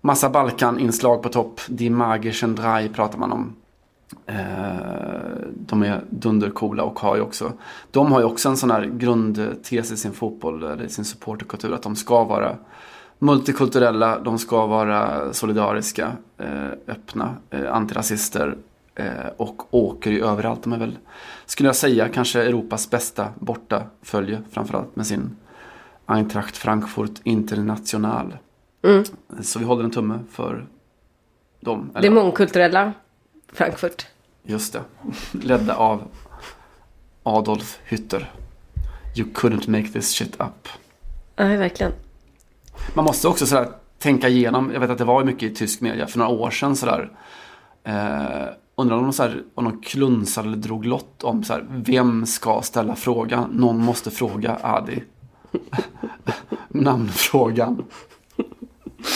massa Balkan-inslag på topp. Die Magischen Drei pratar man om. Eh, de är dundercoola och har ju också De har ju också en sån här grundtes i sin fotboll, eller i sin supporterkultur att de ska vara multikulturella, de ska vara solidariska, eh, öppna, eh, antirasister och åker ju överallt. De är väl, skulle jag säga, kanske Europas bästa bortafölje framförallt med sin Eintracht Frankfurt International. Mm. Så vi håller en tumme för dem. Det mångkulturella Frankfurt. Just det. Ledda av Adolf Hütter. You couldn't make this shit up. Nej, verkligen. Man måste också sådär tänka igenom. Jag vet att det var mycket i tysk media för några år sedan sådär. Eh, undrar om de, så här, om de klunsade eller drog lott om så här, vem ska ställa frågan? Någon måste fråga Adi. Namnfrågan.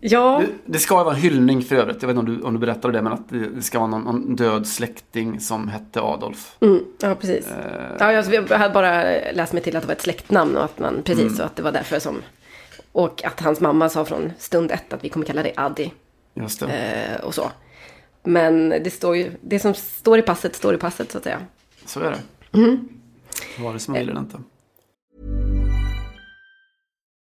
Ja, Det, det ska vara en hyllning för övrigt. Jag vet inte om du, om du berättade det, men att det, det ska vara någon, någon död släkting som hette Adolf. mm, ja precis. Eh, Ja, jag jag hade bara läst mig till att det var ett släktnamn och att man, precis, Mm. så att det var därför som... Och att hans mamma sa från stund ett att vi kommer kalla dig Adi just det. eh, och så. Men det står ju, det som står i passet står i passet så att säga. Så är det. Vare sig man vill eller inte.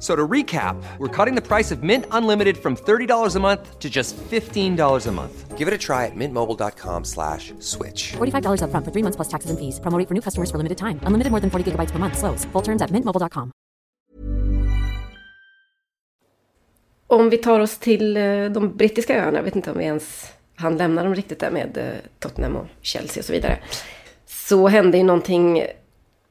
So to recap, we're cutting the price of Mint Unlimited from $30 a month to just $15 a month. Give it a try at mintmobile.com slash switch. $45 upfront for three months plus taxes and fees. Promo for new customers for limited time. Unlimited more than 40 gigabytes per month. Slows. Full terms at mintmobile.com. Om vi tar oss till eh, de brittiska öarna, jag vet inte om vi ens han lämnar dem riktigt där med eh, Tottenham och Chelsea och så vidare. Så hände ju någonting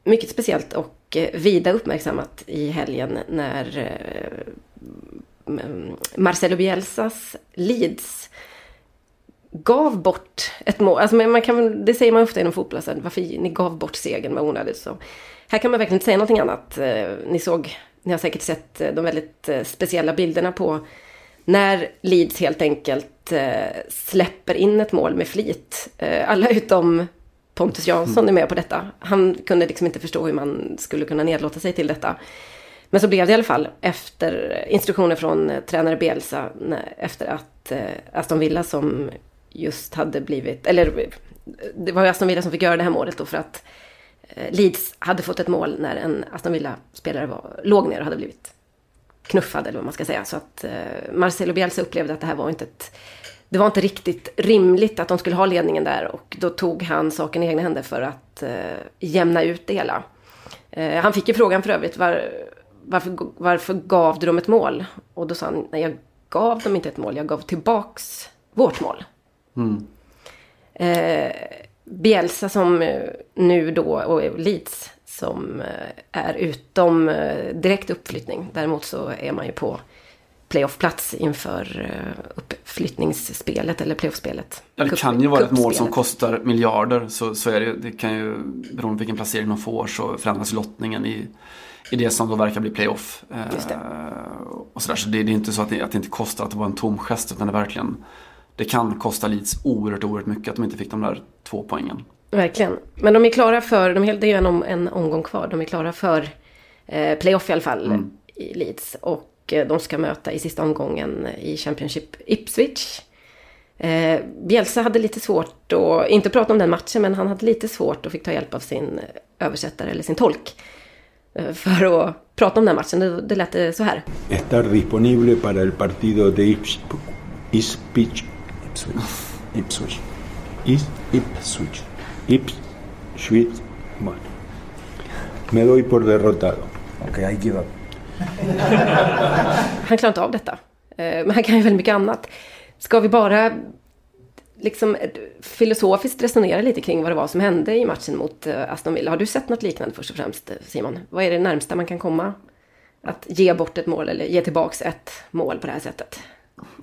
mycket speciellt och Eh, vida uppmärksammat i helgen när eh, mm, Marcelo Bielsas Leeds gav bort ett mål. Alltså man kan, det säger man ofta inom fotboll, alltså, varför ni gav bort segern vad onödigt så. här kan man verkligen inte säga någonting annat. Eh, ni såg, ni har säkert sett de väldigt speciella bilderna på när Leeds helt enkelt släpper in ett mål med flit. Alla utom Pontus Jansson är med på detta. Han kunde liksom inte förstå hur man skulle kunna nedlåta sig till detta. Men så blev det i alla fall efter instruktioner från tränare Bielsa efter att eh, Aston Villa som just hade blivit, eller det var ju Aston Villa som fick göra det här målet då för att eh, Leeds hade fått ett mål när en Aston Villa-spelare var, låg ner och hade blivit knuffad eller vad man ska säga. Så att eh, Marcelo Bielsa upplevde att det här var inte ett... Det var inte riktigt rimligt att de skulle ha ledningen där och då tog han saken i egna händer för att eh, jämna ut det hela. Eh, han fick ju frågan för övrigt, var, varför, varför gav du dem ett mål? Och då sa han, nej jag gav dem inte ett mål, jag gav tillbaks vårt mål. Mm. Eh, Bielsa som eh, nu då, och Leeds som eh, är utom eh, direkt uppflyttning. Däremot så är man ju på playoffplats inför uppflyttningsspelet eller playoffspelet. Ja, det kan ju vara ett mål som kostar miljarder. Så, så är det Det kan ju, beroende på vilken placering de får, så förändras lottningen i, i det som då verkar bli playoff. Just det. och sådär. Så det, det är inte så att det, att det inte kostar att det var en tom gest, utan det verkligen det kan kosta Leeds oerhört, oerhört mycket att de inte fick de där två poängen. Verkligen. Men de är klara för, de, det är ju en, en omgång kvar, de är klara för eh, playoff i alla fall mm. i Leeds. Och eh, de ska möta i sista omgången i Championship Ipswich. Eh, Bielsa hade lite svårt att, inte prata om den matchen, men han hade lite svårt och fick ta hjälp av sin översättare eller sin tolk. Eh, för att prata om den matchen. Det, det lät så här. Estar disponible para el partido de Ipswich Ipswich. Ipswich. Ipswich. Ipswich. Bueno. Me doy por derrotado. Ok, I give up. han klarar inte av detta. Eh, men han kan ju väldigt mycket annat. Ska vi bara liksom eh, filosofiskt resonera lite kring vad det var som hände i matchen mot eh, Aston Villa. Har du sett något liknande först och främst Simon? Vad är det närmsta man kan komma att ge bort ett mål eller ge tillbaks ett mål på det här sättet?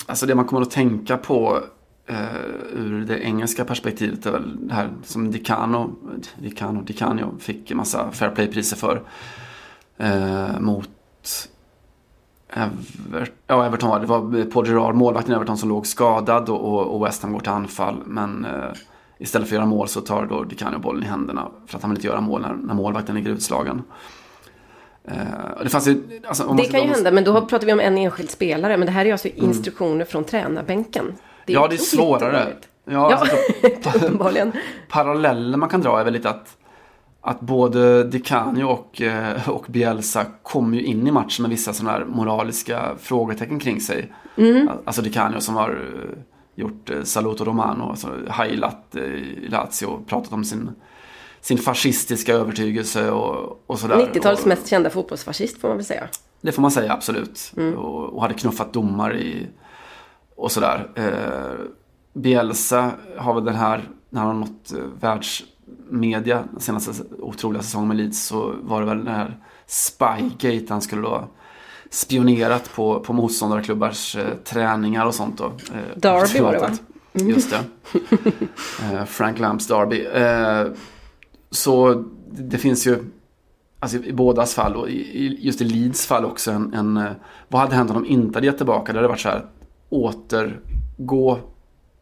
Alltså det man kommer att tänka på Uh, ur det engelska perspektivet är väl det här som Dicano, Dicano, Dicano fick en massa Fair Play-priser för. Uh, mot Ever, ja, Everton var det. var Paul Gerard, målvakten i Everton som låg skadad och, och West Ham går till anfall. Men eh, istället för att göra mål så tar då Dicanio bollen i händerna för att han vill inte göra mål när, när målvakten ligger utslagen. Eh, det, fanns ju, alltså, det kan ju hända, men då pratar vi om en enskild spelare. Men det här är alltså mm. instruktioner mm. från tränarbänken. Det ja, det är svårare. Ja, ja alltså. Paralleller man kan dra är väl lite att, att både Di och, eh, och Bielsa kom ju in i matchen med vissa sådana här moraliska frågetecken kring sig. Mm. Alltså Di som har eh, gjort Saluto Romano, alltså heilat i Lazio, och pratat om sin sin fascistiska övertygelse och, och sådär. 90-talets mest kända fotbollsfascist får man väl säga. Det får man säga, absolut. Mm. Och, och, hade knuffat domar i och sådär. Eh, Bielsa har väl den här, när han har nått eh, världsmedia den senaste otroliga säsongen med Leeds så var det väl den här Spygate han skulle då spionerat på, på motståndarklubbars eh, träningar och sånt då. Eh, Derby var det va? Mm. Just det. Eh, Frank Lamps Derby. Eh, så det finns ju alltså i bådas fall och just i Leeds fall också en, en vad hade hänt om de inte hade gett tillbaka? Det hade varit så här återgå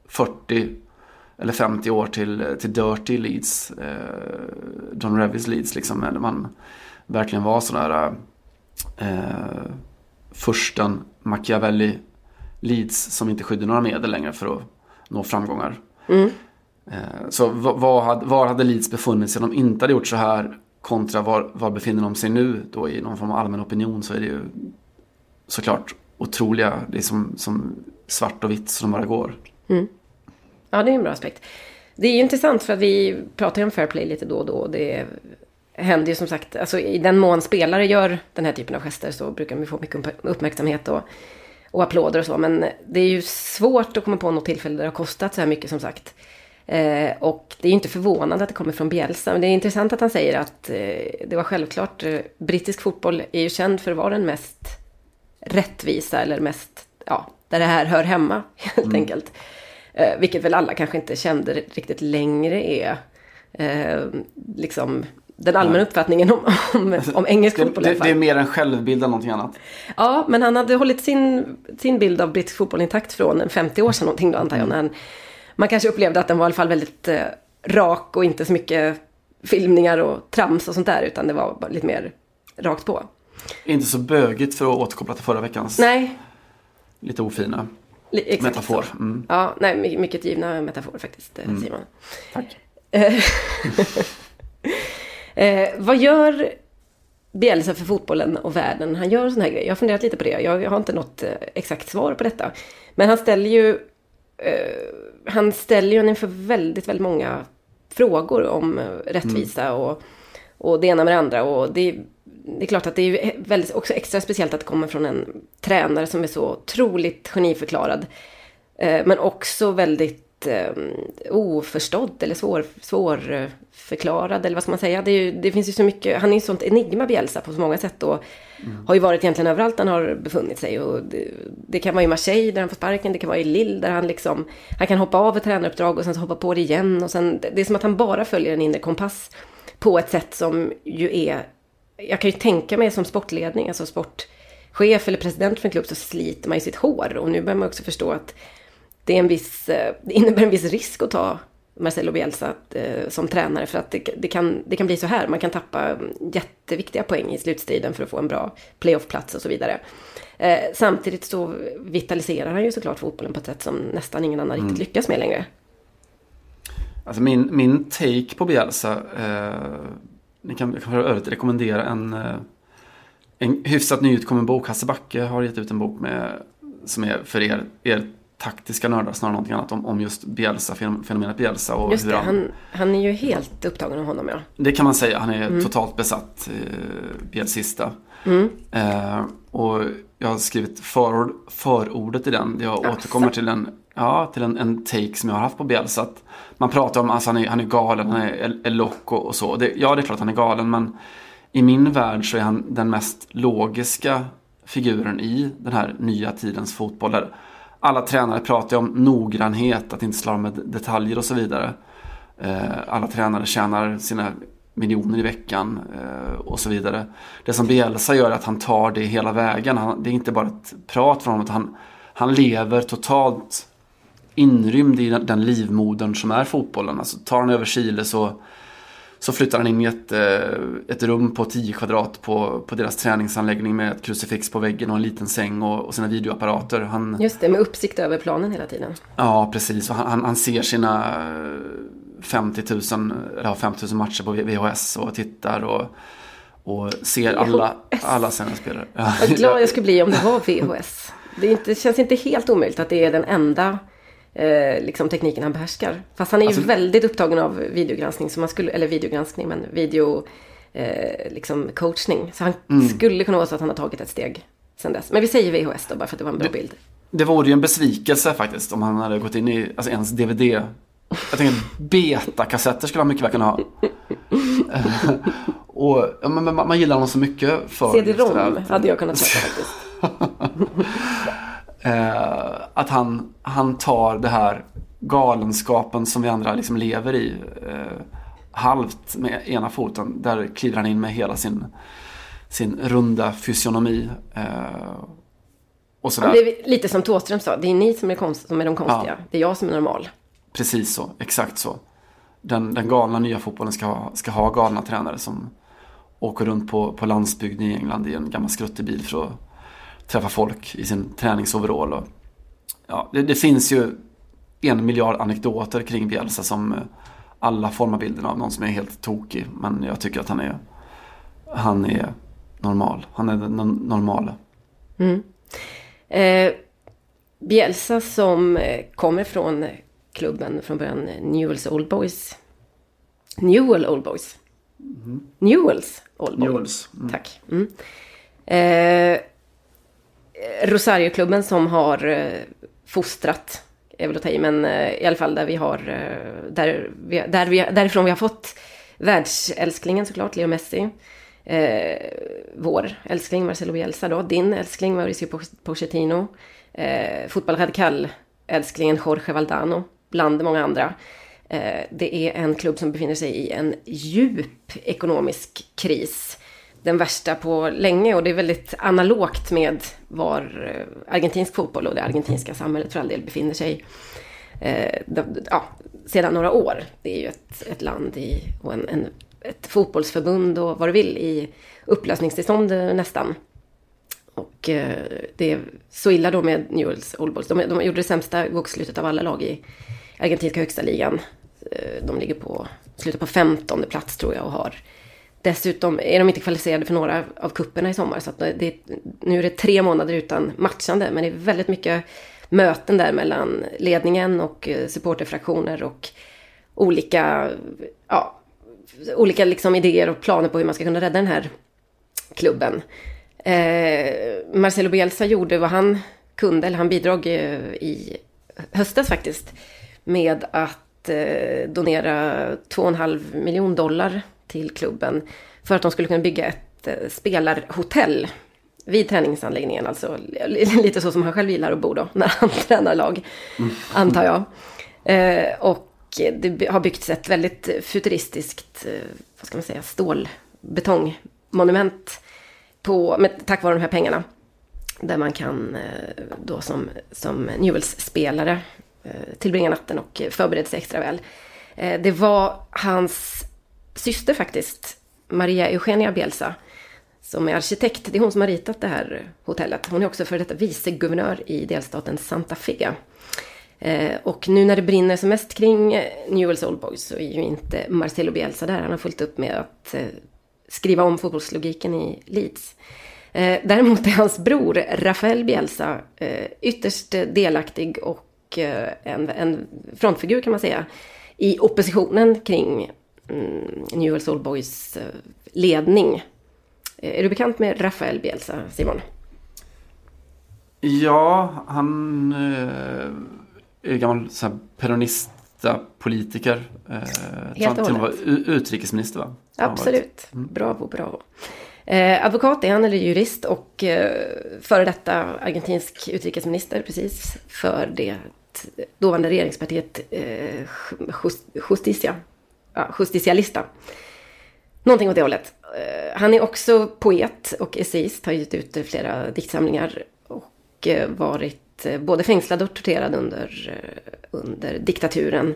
40 eller 50 år till, till Dirty Leeds. Eh, John Revis Leeds liksom. När man verkligen var sådär eh, försten Machiavelli Leeds som inte skydde några medel längre för att nå framgångar. Mm. Eh, så var hade, var hade Leeds befunnit sig om de inte hade gjort så här kontra var, var befinner de sig nu då i någon form av allmän opinion så är det ju såklart otroliga, det är som, som svart och vitt som bara går. Mm. Ja, det är en bra aspekt. Det är ju intressant för att vi pratar ju om fair play lite då och då. Det händer ju som sagt, alltså i den mån spelare gör den här typen av gester så brukar vi få mycket uppmärksamhet och, och applåder och så. Men det är ju svårt att komma på något tillfälle där det har kostat så här mycket som sagt. Eh, och det är inte förvånande att det kommer från Bielsa. Men det är intressant att han säger att eh, det var självklart. Eh, brittisk fotboll är ju känd för att vara den mest rättvisa eller mest, ja, där det här hör hemma helt mm. enkelt. Eh, vilket väl alla kanske inte kände riktigt längre är eh, liksom den allmänna uppfattningen om, om, om engelsk fotboll det, det, är mer en självbild än någonting annat. Ja, men han hade hållit sin, sin bild av brittisk fotboll intakt från en 50 år sedan någonting då antar jag. När han, man kanske upplevde att den var i alla fall väldigt eh, rak och inte så mycket filmningar och trams och sånt där. Utan det var lite mer rakt på. Inte så bögigt för att återkoppla till förra veckans Nej, lite ofina exakt metafor. Mm. Ja, nej, my- mycket givna metaforer faktiskt, eh, Mm. Simon. Tack. Eh, eh, vad gör Bielsa för fotbollen och världen? Han gör sån här grejer. Jag har funderat lite på det. Jag, har inte något eh, exakt svar på detta. Men han ställer ju eh, han ställer ju inför väldigt, väldigt många frågor om rättvisa och, och det ena med det andra. Och det, det är klart att det är väldigt, också extra speciellt att det kommer från en tränare som är så otroligt geniförklarad. Eh, men också väldigt eh, oförstådd eller svår, svårförklarad eller vad ska man säga. Det, ju, det finns ju så mycket, han är ju sånt enigma Bielsa på så många sätt och har ju varit egentligen överallt han har befunnit sig. Och det, det kan vara i Marseille där han får sparken, det kan vara i Lille där han liksom, han kan hoppa av ett tränaruppdrag och sen så hoppa på det igen. Och sen, det är som att han bara följer en inre kompass på ett sätt som ju är, jag kan ju tänka mig som sportledning, alltså sportchef eller president för en klubb så sliter man ju sitt hår. Och nu börjar man också förstå att det, är en viss, eh, det innebär en viss risk att ta Marcelo Bielsa eh, som tränare för att det, det, kan, det kan bli så här. Man kan tappa jätteviktiga poäng i slutstriden för att få en bra playoffplats och så vidare. Eh, samtidigt så vitaliserar han ju såklart fotbollen på ett sätt som nästan ingen annan riktigt lyckas med längre. Alltså min, min take på Bielsa. Eh, ni kan, jag kan för övrigt rekommendera en, eh, en hyfsat nyutkommen bok. Hasse Backe har gett ut en bok med, som är för er, er taktiska nördar snarare än någonting annat om, om just Bielsa, fenomenet Bielsa. Och Just det, han, han, han är ju helt upptagen av honom ja. det kan man säga, han är Mm. totalt besatt, eh, Bielsista. Mm. Eh, och jag har skrivit förord, förordet i den. Jag Asså. återkommer till, en, ja, till en, en take som jag har haft på Bielsa. Att man pratar om att alltså, han, är, han är galen, han är är loco och så. Det, ja, det är klart han är galen, men i min värld så är han den mest logiska figuren i den här nya tidens fotboll. Där alla tränare pratar om noggrannhet, att inte slarva med detaljer och så vidare. Eh, alla tränare tjänar sina miljoner i veckan eh, och så vidare. Det som Bielsa gör är att han tar det hela vägen. Han, det är inte bara ett prat från honom. utan Han, han lever totalt inrymd i den, livmodern som är fotbollen. Alltså, tar han över Chile så, så flyttar han in i ett, eh, ett rum på 10 kvadrat på, på deras träningsanläggning med ett krucifix på väggen och en liten säng och, och sina videoapparater. Han, Just det, med uppsikt över planen hela tiden. Ja, precis. Och han, han, ser sina eh, 50 000, eller ja, 50 000 matcher på VHS och tittar och, och ser alla, alla sina spelare. Ja. Vad glad jag skulle bli om det var VHS. Det, inte, det känns inte helt omöjligt att det är den enda eh, liksom, tekniken han behärskar. Fast han är ju Alltså- väldigt upptagen av videogranskning, så man skulle, eller videogranskning, men video eh, liksom coachning. Så han Mm. skulle kunna vara så att han har tagit ett steg sen dess. Men vi säger VHS då, bara för att det var en bra bild. Det vore ju en besvikelse faktiskt om han hade gått in i alltså ens DVD. Jag tänker betakassetter skulle han mycket väl kunna ha. Och ja, men, man, man gillar honom så mycket för det CD-ROM hade jag kunnat köpa faktiskt. Eh, att han, han tar det här galenskapen som vi andra liksom lever i eh, halvt med ena foten. Där kliver han in med hela sin, sin runda fysionomi. Eh, och sådär. Det är lite som Thåström sa, det är ni som är, konst, som är de konstiga. Ja. Det är jag som är normal. Precis så, exakt så. Den, den galna nya fotbollen ska ha, ska ha galna tränare som åker runt på, på landsbygden i England i en gammal skruttig bil för att träffa folk i sin träningsoverall. Och, ja, det, det finns ju en miljard anekdoter kring Bielsa som eh, alla formar bilden av någon som är helt tokig. Men jag tycker att han är, han är normal. Han är den no- normala. Mm. Eh, Bielsa som eh, kommer från klubben från början, Newells Old Boys. Newell Old Boys. Newells Old Boys. Newells, mm. Tack. Mm. Eh, Eh, Rosarioklubben som har eh, fostrat, är väl att ta i, men eh, i alla fall där vi har, där vi, där vi, därifrån vi har fått världsälsklingen såklart, Leo Messi. Eh, vår älskling Marcelo Bielsa då, din älskling Mauricio Pochettino. Eh, Fotboll Radical älsklingen Jorge Valdano, bland många andra. Eh, det är en klubb som befinner sig i en djup ekonomisk kris. Den värsta på länge och det är väldigt analogt med var eh, argentinsk fotboll och det argentinska samhället för all del befinner sig eh, ja, sedan några år. Det är ju ett, ett land i, och en, en, ett fotbollsförbund och vad du vill i upplösningstillstånd eh, nästan. Och eh, det är så illa då med Newells Old Boys. De, de gjorde det sämsta bokslutet av alla lag i argentinska högsta ligan. Eh, de ligger på slutet på 15 plats tror jag och har Dessutom är de inte kvalificerade för några av kupperna i sommar. Så det, nu är det tre månader utan matchande. Men det är väldigt mycket möten där mellan ledningen och eh, supporterfraktioner och olika, ja, olika liksom idéer och planer på hur man ska kunna rädda den här klubben. Eh, Marcelo Bielsa gjorde vad han kunde, eller han bidrog eh, i höstas faktiskt, med att eh, donera 2,5 miljon dollar till klubben för att de skulle kunna bygga ett eh, spelarhotell vid träningsanläggningen. Alltså lite så som han själv gillar att bo då, när han tränar lag, mm. antar jag. Eh, och det har byggts ett väldigt futuristiskt, eh, vad ska man säga, stålbetongmonument på, med, tack vare de här pengarna. Där man kan då som, som Newells-spelare tillbringa natten och förbereda sig extra väl. Det var hans syster faktiskt, Maria Eugenia Bielsa, som är arkitekt. Det är hon som har ritat det här hotellet. Hon är också för detta viceguvernör i delstaten Santa Fe. Eh, och nu när det brinner som mest kring eh, Newells Old Boys så är ju inte Marcelo Bielsa där. Han har fullt upp med att eh, skriva om fotbollslogiken i Leeds. Eh, däremot är hans bror Rafael Bielsa ytterst delaktig och en, en frontfigur kan man säga i oppositionen kring mm, Newell's Old Boys ledning. Är du bekant med Rafael Bielsa, Simon? Ja, han är gammal så här, peronista politiker. Helt och hållet. utrikesminister va? Absolut. Mm. Bravo, bravo. Eh, advokat är han, eller jurist, och eh, före detta argentinsk utrikesminister, precis, för det dåvarande regeringspartiet eh, Justicia, ja, Justicialista. Någonting åt det hållet. Eh, han är också poet och essayist, har gett ut flera diktsamlingar och eh, varit eh, både fängslad och torterad under, under diktaturen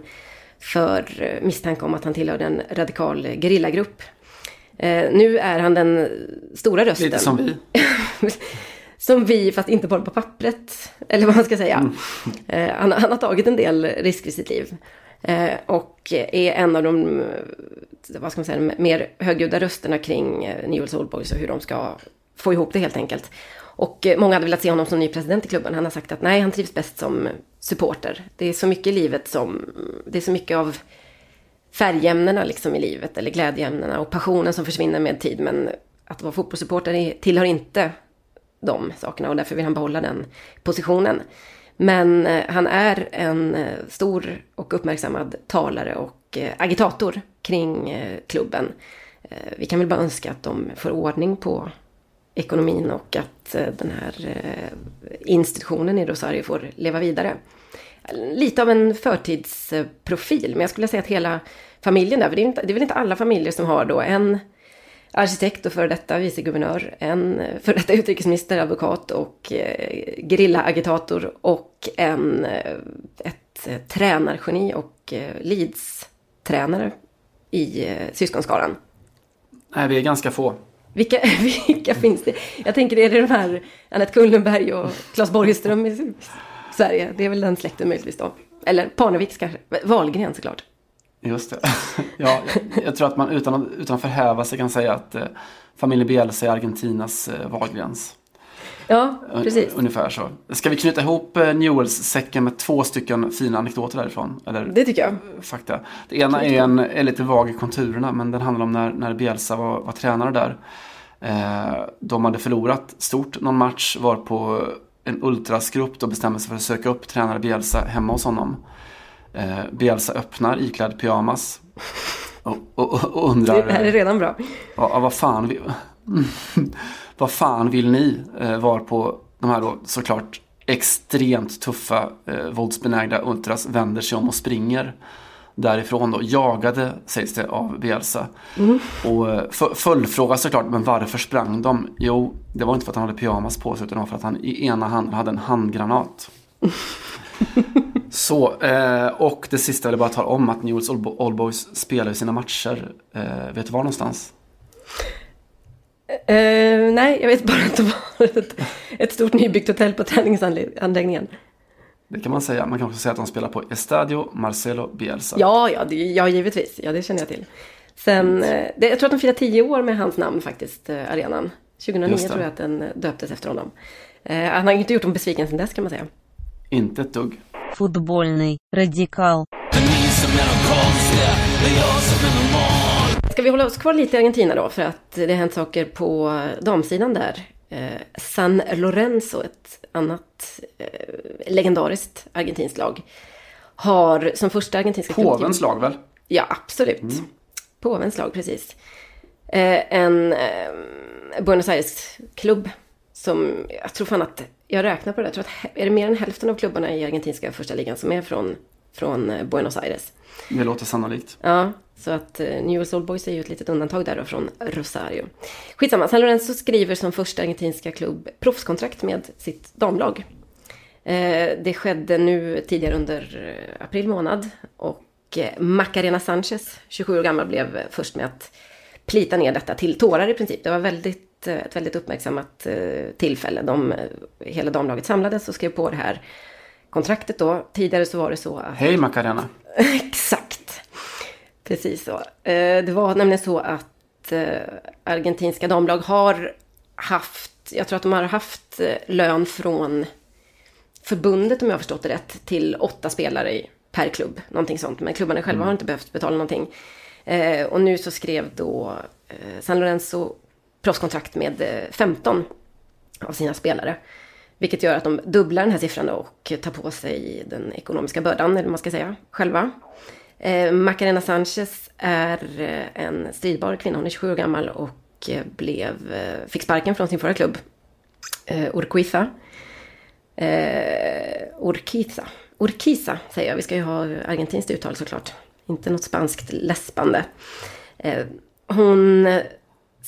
för eh, misstanke om att han tillhörde en radikal gerillagrupp. Eh, nu är han den stora rösten. Lite som vi. som vi, fast inte bara på pappret. Eller vad man ska säga. Mm. Eh, han, han, har tagit en del risker i sitt liv. Eh, och är en av de, eh, vad ska man säga, mer högljudda rösterna kring eh, Newell's Old Boys och hur de ska få ihop det helt enkelt. Och många hade velat se honom som ny president i klubben. Han har sagt att nej, han trivs bäst som supporter. Det är så mycket i livet som, det är så mycket av färgämnena liksom i livet, eller glädjeämnena och passionen som försvinner med tid. Men att vara fotbollssupporter tillhör inte de sakerna och därför vill han behålla den positionen. Men eh, han är en eh, stor och uppmärksammad talare och eh, agitator kring klubben. Vi kan väl bara önska att de får ordning på ekonomin och att den här institutionen i Rosario får leva vidare. Lite av en förtidsprofil, men jag skulle säga att hela familjen där, för det är, inte, det är väl inte alla familjer som har då en arkitekt och före detta viceguvernör, en före detta utrikesminister, advokat och eh, gerillaagitator och en, eh, ett eh, tränargeni och Leeds-tränare i syskonskaran. Nej, vi är ganska få. Vilka, vilka finns det? Jag tänker, är det de här Anette Kullenberg och Claes Borgström i Sverige? Det är väl den släkten möjligtvis då. Eller Parneviks kanske. Wahlgren såklart. Just det. Ja, jag tror att man utan, utan att förhäva sig kan säga att eh, familjen Bielsa är Argentinas eh, Wahlgrens. Ja, precis. Ungefär så. Ska vi knyta ihop eh, Newells-säcken med två stycken fina anekdoter därifrån? Eller, det tycker jag. Fakta. Det ena är, en, är lite vag i konturerna men den handlar om när, när Bielsa var, var tränare där. Eh, de hade förlorat stort någon match, var på en ultrasgrupp då bestämde sig för att söka upp tränare Bielsa hemma hos honom. Eh, Bielsa öppnar iklädd pyjamas. Och, och, och undrar... Det här är redan bra. Ja, vad fan vill, vad fan vill ni? Eh, var på de här då såklart extremt tuffa eh, våldsbenägda ultras vänder sig om och springer därifrån då, jagade sägs det av Bielsa. Mm. Och eh, följdfråga såklart, men varför sprang de? Jo, det var inte för att han hade pyjamas på sig utan det var för att han i ena handen hade en handgranat. Så, eh, och det sista vill jag bara tala om att Newell's Old Boys spelar sina matcher. Eh, vet du var någonstans? Uh, nej, jag vet bara att det var ett, ett stort nybyggt hotell på träningsanläggningen. Det kan man säga. Man kan också säga att de spelar på Estadio Marcelo Bielsa. Ja, ja, det, ja givetvis. Ja, det känner jag till. Sen, mm. det, jag tror att de firar tio år med hans namn faktiskt, eh, arenan. 2009 tror jag att den döptes efter honom. Uh, han har inte gjort dem besviken sedan dess kan man säga. Inte ett dugg. Fotbollny, radikal. Ska vi hålla oss kvar lite i Argentina då? För att det har hänt saker på damsidan där. Eh, San Lorenzo, ett annat eh, legendariskt argentinskt lag, har som första argentinska Påvens lag väl? Ja, absolut. Mm. Påvens lag, precis. Eh, en Buenos Aires-klubb som, jag tror fan att, jag räknar på det, jag tror att är det mer än hälften av klubbarna i argentinska första ligan som är från, från Buenos Aires. Det låter sannolikt. Ja, så att eh, Newell's Old Boys är ju ett litet undantag där då från Rosario. Skitsamma, San Lorenzo skriver som första argentinska klubb proffskontrakt med sitt damlag. Eh, det skedde nu tidigare under eh, april månad och Macarena Sanchez, 27 år gammal, blev först med att plita ner detta till tårar i princip. Det var väldigt, ett väldigt uppmärksammat tillfälle. De, hela damlaget samlades och skrev på det här kontraktet då. Tidigare så var det så att... Hej Macarena! Exakt! Precis så. Eh, det var nämligen så att eh, argentinska damlag har haft, jag tror att de har haft eh, lön från förbundet om jag har förstått det rätt, till åtta spelare per klubb. Någonting sånt. Men klubbarna själva mm. har inte behövt betala någonting. Och nu så skrev då San Lorenzo proffskontrakt med eh, 15 av sina spelare. Vilket gör att de dubblar den här siffran och tar på sig den ekonomiska bördan, eller vad man ska säga, själva. Eh, Macarena Sanchez är eh, en stridbar kvinna. Hon är 27 år gammal och eh, blev, fick sparken från sin förra klubb. Eh, Urquiza. Eh, Urquiza. Urquiza säger jag. Vi ska ju ha argentinskt uttal såklart. Inte något spanskt läspande. Eh, hon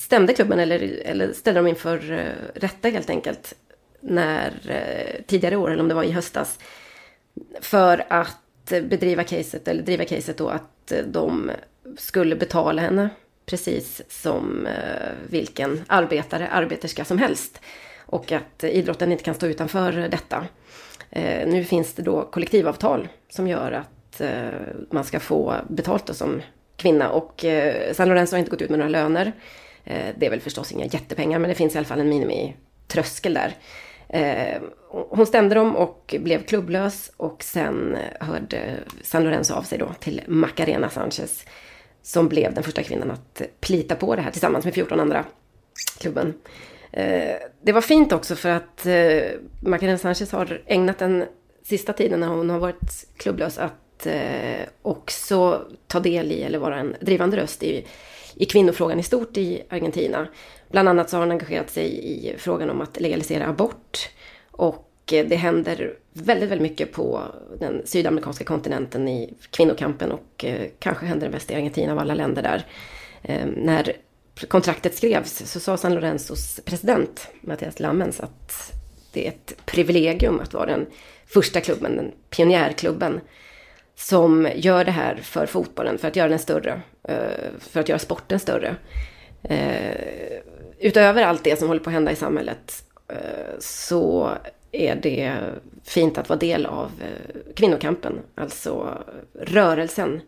stämde klubben eller, eller ställde dem inför eh, rätta helt enkelt. När eh, tidigare år, eller om det var i höstas. För att bedriva caset, eller driva caset då att eh, de skulle betala henne precis som eh, vilken arbetare, arbeterska som helst. Och att idrotten inte kan stå utanför detta. Eh, nu finns det då kollektivavtal som gör att eh, man ska få betalt då som kvinna. Och eh, San Lorenzo har inte gått ut med några löner. Eh, det är väl förstås inga jättepengar men det finns i alla fall en minimitröskel där. Eh, hon stämde dem och blev klubblös och sen hörde San Lorenzo av sig då till Macarena Sanchez som blev den första kvinnan att plita på det här tillsammans med 14 andra klubben. Eh, det var fint också för att eh, Macarena Sanchez har ägnat den sista tiden när hon har varit klubblös att eh, också ta del i eller vara en drivande röst i, i kvinnofrågan i stort i Argentina. Bland annat så har hon engagerat sig i frågan om att legalisera abort. Och eh, det händer väldigt, väldigt mycket på den sydamerikanska kontinenten i kvinnokampen och eh, kanske händer det mest i Argentina av alla länder där. Ehm, när kontraktet skrevs så sa San Lorenzos president Mattias Lammens att det är ett privilegium att vara den första klubben, den pionjärklubben som gör det här för fotbollen, för att göra den större, eh, för att göra sporten större eh, utöver allt det som håller på att hända i samhället eh, så är det fint att vara del av kvinnokampen. Alltså rörelsen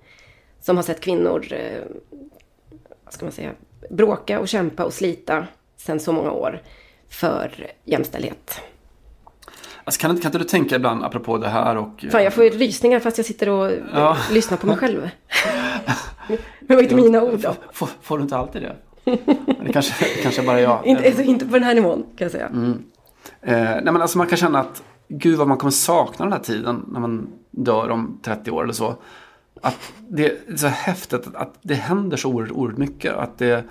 som har sett kvinnor, vad ska man säga, bråka och kämpa och slita sedan så många år för jämställdhet. Alltså kan, kan inte du tänka ibland, apropå det här och... Fan, jag får ju rysningar fast jag sitter och ja. lyssnar på mig själv. Men det var inte mina ord då. Får, får du inte alltid det? det kanske, kanske bara jag. inte, alltså, inte på den här nivån kan jag säga. Mm. Eh, nej men alltså man kan känna att gud vad man kommer sakna den här tiden när man dör om 30 år eller så. Att det är så häftigt att det händer så oerhört, oerhört mycket. Att det,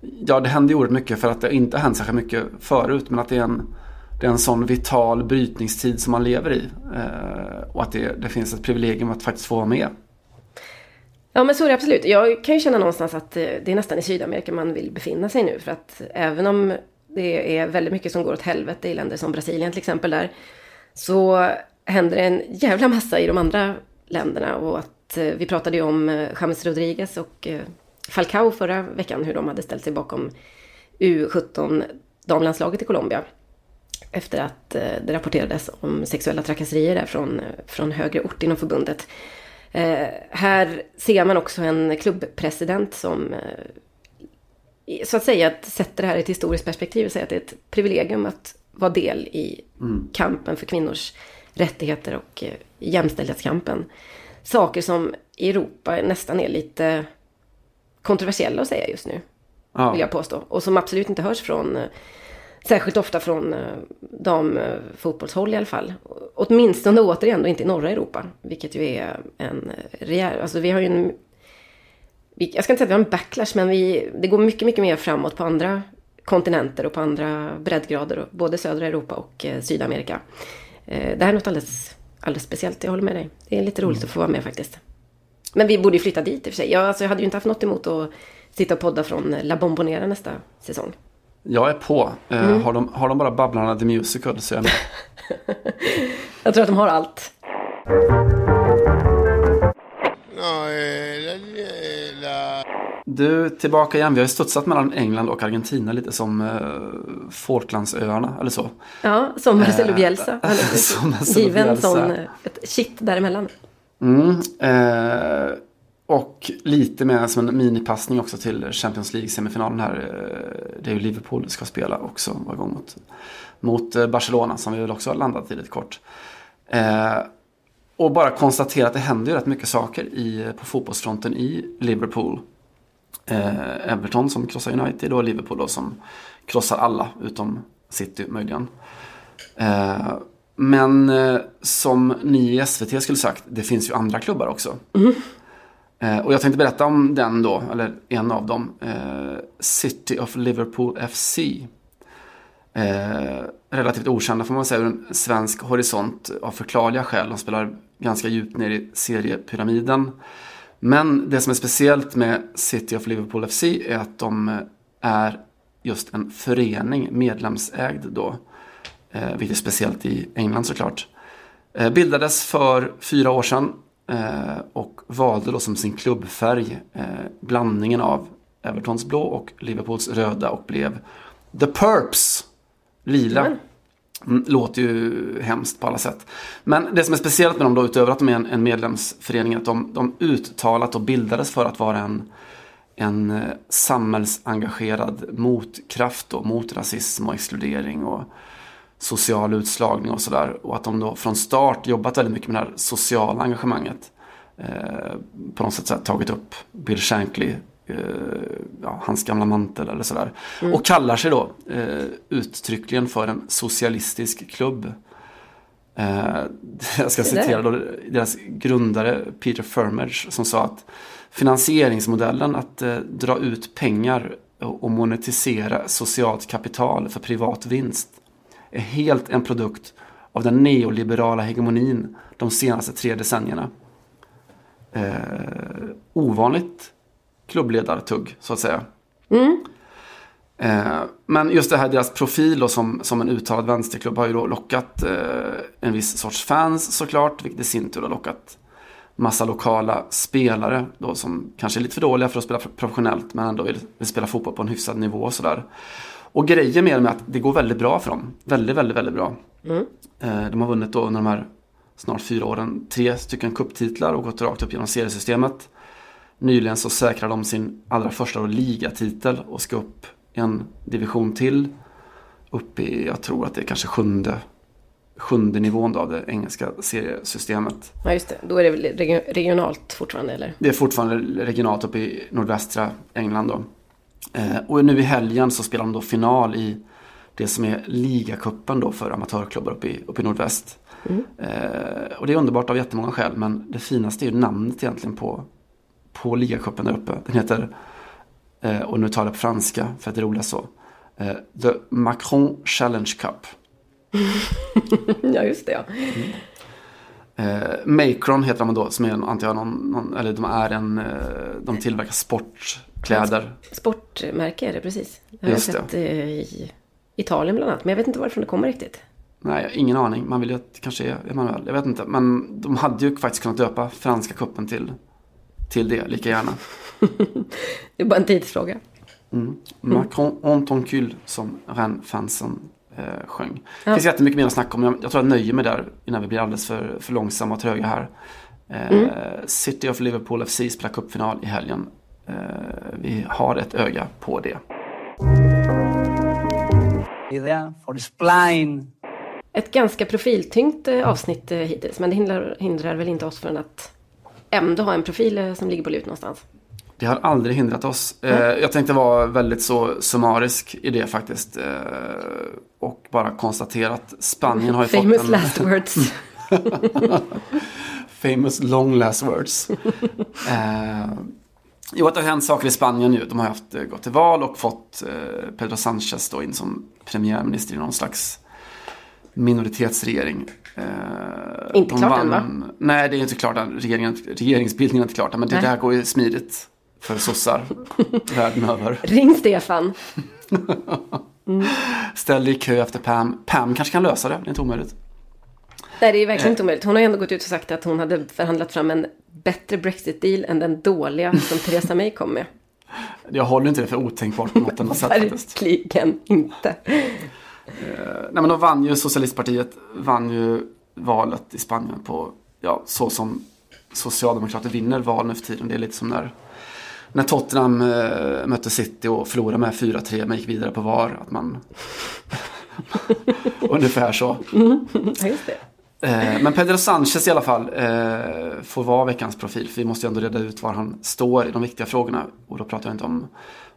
ja, det händer oerhört mycket för att det inte har hänt särskilt mycket förut. Men att det är en, det är en sån vital brytningstid som man lever i. Eh, och att det, det finns ett privilegium att faktiskt få vara med. Ja men så är det absolut. Jag kan ju känna någonstans att eh, det är nästan i Sydamerika man vill befinna sig nu. För att även om det är väldigt mycket som går åt helvete i länder som Brasilien till exempel där. Så händer det en jävla massa i de andra länderna. Och att eh, vi pratade ju om eh, James Rodriguez och Falcao förra veckan. Hur de hade ställt sig bakom U17 damlandslaget i Colombia. Efter att det rapporterades om sexuella trakasserier där från, från högre ort inom förbundet. Eh, här ser man också en klubbpresident som eh, så att säga sätter det här i ett historiskt perspektiv och säger att det är ett privilegium att vara del i mm. kampen för kvinnors rättigheter och eh, jämställdhetskampen. Saker som i Europa nästan är lite kontroversiella att säga just nu. Ja. Vill jag påstå. Och som absolut inte hörs från eh, Särskilt ofta från eh, damfotbollshåll eh, i alla fall. Åtminstone återigen då inte i norra Europa. Vilket ju är en eh, rejäl... Alltså vi har ju en... Jag ska inte säga att vi har en backlash men vi, det går mycket, mycket mer framåt på andra kontinenter och på andra breddgrader. Både södra Europa och Sydamerika. Det här är något alldeles, alldeles speciellt, jag håller med dig. Det är lite roligt att få vara med faktiskt. Men vi borde ju flytta dit i och för sig. Jag, alltså, jag hade ju inte haft något emot att sitta och podda från La Bombonera nästa säsong. Jag är på. Eh, mm. har, de, har de bara Babblarna the Musical så är jag med. jag tror att de har allt. Du, tillbaka igen. Vi har ju studsat mellan England och Argentina lite som eh, Falklandsöarna eller så. Ja, som Marcelo eh, Bielsa. Eh, som Marcelo Given Bielsa. sån, ett shit däremellan. Mm, eh, och lite mer som en minipassning också till Champions League-semifinalen här. Eh, det är ju Liverpool ska spela också, var igång mot, mot eh, Barcelona som vi väl också har landat i lite kort. Eh, och bara konstatera att det händer ju rätt mycket saker i, på fotbollsfronten i Liverpool. Eh, Everton som krossar United och Liverpool då som krossar alla utom City möjligen. Eh, men eh, som ni i SVT skulle sagt, det finns ju andra klubbar också. Mm. Eh, och jag tänkte berätta om den då, eller en av dem. Eh, City of Liverpool FC. Eh, relativt okända får man säga ur en svensk horisont av förklarliga skäl. De spelar ganska djupt ner i seriepyramiden. Men det som är speciellt med City of Liverpool FC är att de eh, är just en förening, medlemsägd då. Eh, vilket är speciellt i England såklart. Eh, bildades för fyra år sedan och valde då som sin klubbfärg eh, blandningen av Evertons blå och Liverpools röda och blev The Purps. Lila. Mm, låter ju hemskt på alla sätt. Men det som är speciellt med dem då utöver att de är en, en medlemsförening är att de, de uttalat och bildades för att vara en, en eh, samhällsengagerad motkraft då, mot rasism och exkludering och social utslagning och sådär. Och att de då från start jobbat väldigt mycket med det här sociala engagemanget. Eh, på något sätt här, tagit upp Bill Shankly, eh, ja, hans gamla mantel eller sådär. Mm. Och kallar sig då eh, uttryckligen för en socialistisk klubb. Eh, jag ska citera då deras grundare Peter Firmage som sa att finansieringsmodellen att eh, dra ut pengar och monetisera socialt kapital för privat vinst är helt en produkt av den neoliberala hegemonin de senaste tre decennierna. Eh, ovanligt klubbledartugg, så att säga. Mm. Eh, men just det här, deras profil då, som, som en uttalad vänsterklubb har ju då lockat eh, en viss sorts fans såklart, vilket i sin tur har lockat massa lokala spelare då, som kanske är lite för dåliga för att spela professionellt men ändå vill, vill spela fotboll på en hyfsad nivå och sådär. Och grejen med dem är att det går väldigt bra för dem. Väldigt, väldigt, väldigt bra. Mm. Eh, de har vunnit då under de här snart fyra åren tre stycken kupptitlar och gått rakt upp genom seriesystemet. Nyligen så säkrade de sin allra första ligatitel och ska upp en division till. Upp i, jag tror att det är kanske sjunde, sjunde nivån då av det engelska seriesystemet. Ja just det, då är det väl regionalt fortfarande eller? Det är fortfarande regionalt uppe i nordvästra England då. Eh, och nu i helgen så spelar de då final i det som är ligacupen då för amatörklubbar uppe i, uppe i nordväst. Mm. Eh, och det är underbart av jättemånga skäl men det finaste är ju namnet egentligen på, på ligacupen där uppe. Den heter, eh, och nu talar jag på franska för att det är roligt så, eh, The Macron Challenge Cup. ja just det ja. Eh, Macron heter de då, som är, antar jag, någon, någon, eller de är en, eh, de tillverkar sportkläder. Sportmärke är det precis. Det har Just jag sett eh, i Italien bland annat. Men jag vet inte varifrån det kommer riktigt. Nej, ingen aning. Man vill ju att det kanske är Emanuel. Jag vet inte. Men de hade ju faktiskt kunnat döpa franska kuppen till, till det lika gärna. Det är bara en tidsfråga. Mm. Macron on ton cul som Rennes-fansen eh, sjöng. Ja. Det finns jättemycket mer att snacka om. Jag, jag tror jag nöjer mig där innan vi blir alldeles för, för långsamma och tröga här. Eh, Mm. City of Liverpool FC spelar cupfinal i helgen. Eh, vi har ett öga på det. Idea for spline. Ett ganska profiltyngt eh, avsnitt eh, hittills. Men det hindrar, hindrar väl inte oss från att ändå ha en profil eh, som ligger på lut någonstans. Det har aldrig hindrat oss. Eh, jag tänkte vara väldigt så summarisk i det faktiskt. Och bara konstatera att Spanien har ju Famous fått en... last words. Famous long last words. eh, jo, att det har hänt saker i Spanien nu. De har haft, eh, gått till val och fått eh, Pedro Sanchez då in som premiärminister i någon slags minoritetsregering. Eh, Inte klart än, va? Nej, det är inte klart än. Regeringen, regeringsbildningen är inte klart än. Men det, Nej. det här går ju smidigt för sossar världen över. Ring Stefan. Ställ dig i kö efter Pam. Pam kanske kan lösa det, det är inte omöjligt. Nej, det är verkligen Eh. inte omöjligt. Hon har ju ändå gått ut och sagt att hon hade förhandlat fram en bättre Brexit-deal än den dåliga som Theresa May kom med. Jag håller inte det för otänkbart på något enda sätt. Verkligen inte. Nej men då vann ju Socialistpartiet vann ju valet i Spanien på, ja, så som Socialdemokrater vinner val nu för tiden. Det är lite som när, när Tottenham eh, mötte City och förlorade med 4-3 men gick vidare på VAR. Att man... Ungefär så. Ja, just det. Eh, men Pedro Sanchez i alla fall eh, får vara veckans profil. För vi måste ju ändå reda ut var han står i de viktiga frågorna. Och då pratar jag inte om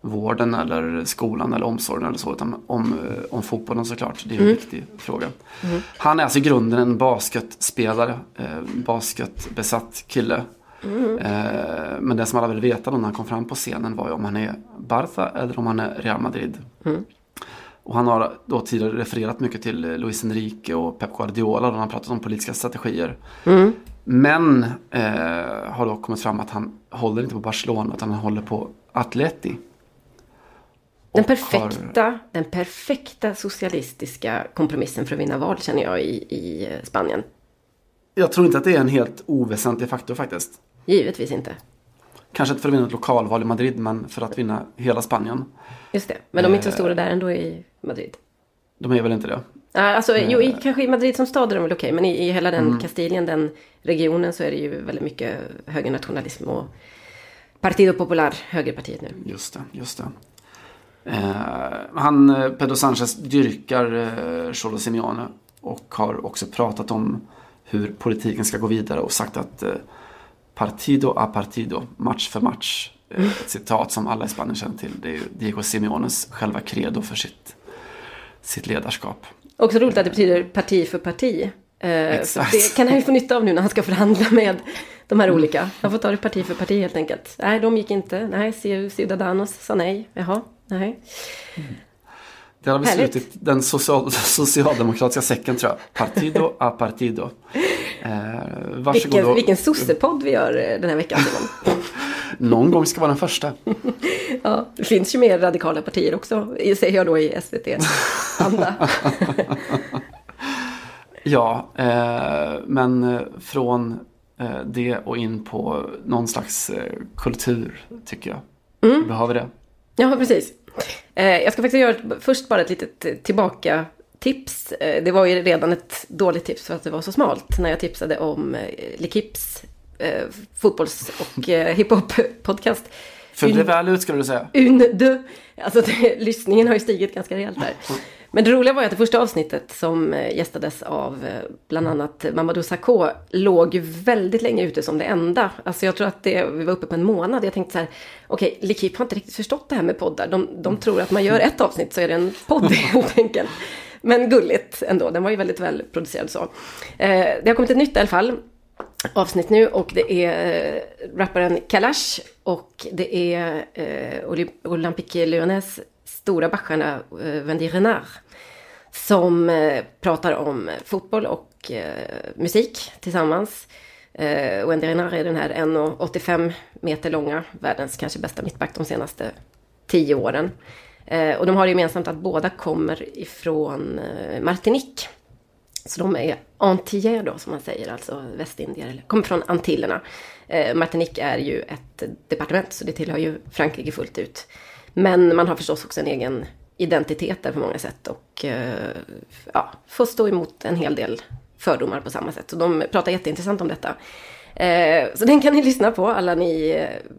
vården eller skolan eller omsorgen eller så. Utan om, eh, om fotbollen såklart. Det är ju en Mm. viktig fråga. Mm. Han är alltså i grunden en basketspelare. Eh, basketbesatt kille. Mm. Eh, men det som alla ville veta då när han kom fram på scenen var ju om han är Barca eller om han är Real Madrid. Mm. Och han har då tidigare refererat mycket till eh, Luis Enrique och Pep Guardiola då han har pratat om politiska strategier. Mm. Men eh, har då kommit fram att han håller inte på Barcelona utan han håller på Atleti. Den perfekta, den perfekta socialistiska kompromissen för att vinna val känner jag i, i eh, Spanien. Jag tror inte att det är en helt oväsentlig faktor faktiskt. Givetvis inte. Kanske inte för att vinna ett lokalval i Madrid men för att vinna hela Spanien. Just det. Men de är inte så Eh. stora där ändå i Madrid. De är väl inte det? Alltså, jo, i, Eh. kanske i Madrid som stad är de väl okej, men i, i hela den Mm. Kastilien, den regionen, så är det ju väldigt mycket högernationalism och Partido Popular, högerpartiet nu. Just det, just det. Eh, han, eh, Pedro Sanchez dyrkar eh, Cholo Simeone och har också pratat om hur politiken ska gå vidare och sagt att eh, partido a partido, match för match. Eh, ett citat som alla i Spanien känner till. Det är ju Diego Simeones själva credo för sitt, sitt ledarskap. Också roligt att det betyder parti för parti. Eh, Exakt. det kan han ju få nytta av nu när han ska förhandla med de här olika. Han får ta det parti för parti helt enkelt. Nej, de gick inte. Nej, Ciu- Ciudadanos sa nej. Jaha, nej. Det har vi slutit den social, socialdemokratiska säcken tror jag. Partido a partido. Eh, Vilken, och- vilken sossepodd vi gör eh, den här veckan Simon. Någon gång ska vara den första. Ja, det finns ju mer radikala partier också, säger jag då i SVT-anda. Ja, eh, men eh, från eh, det och in på någon slags eh, kultur tycker jag. Mm. Behöver det. Ja, precis. Jag ska faktiskt göra först bara ett litet tillbaka tips. Eh, det var ju redan ett dåligt tips för att det var så smalt när jag tipsade om eh, L'Equipes eh, fotbolls och eh, hiphop-podcast. Föll det väl ut skulle du säga? Un, deux. Alltså det, lyssningen har ju stigit ganska rejält där. Men det roliga var ju att det första avsnittet som gästades av bland annat Mamadou Sakho låg väldigt länge ute som det enda. Alltså jag tror att det, vi var uppe på en månad. Jag tänkte så här, okej, L'Equipe har inte riktigt förstått det här med poddar. De, de tror att man gör ett avsnitt så är det en podd helt enkelt. Men gulligt ändå, den var ju väldigt välproducerad så. Eh, det har kommit ett nytt i alla fall avsnitt nu och det är eh, rapparen Kalash och det är eh, Olympique Lyonnais stora backstjärna eh, Wendy Renard som eh, pratar om fotboll och och eh, musik tillsammans. Eh, Wendy Renard är den här 1,85 meter långa, världens kanske bästa mittback de senaste tio åren. Eh, och de har det gemensamt att båda kommer ifrån eh, Martinique. Så de är antillais då, som man säger, alltså västindier, eller kommer från Antillerna. Eh, Martinique är ju ett departement, så det tillhör ju Frankrike fullt ut. Men man har förstås också en egen identitet där på många sätt och eh, ja, får stå emot en hel del fördomar på samma sätt. Så de pratar jätteintressant om detta. Eh, så den kan ni lyssna på, alla ni eh,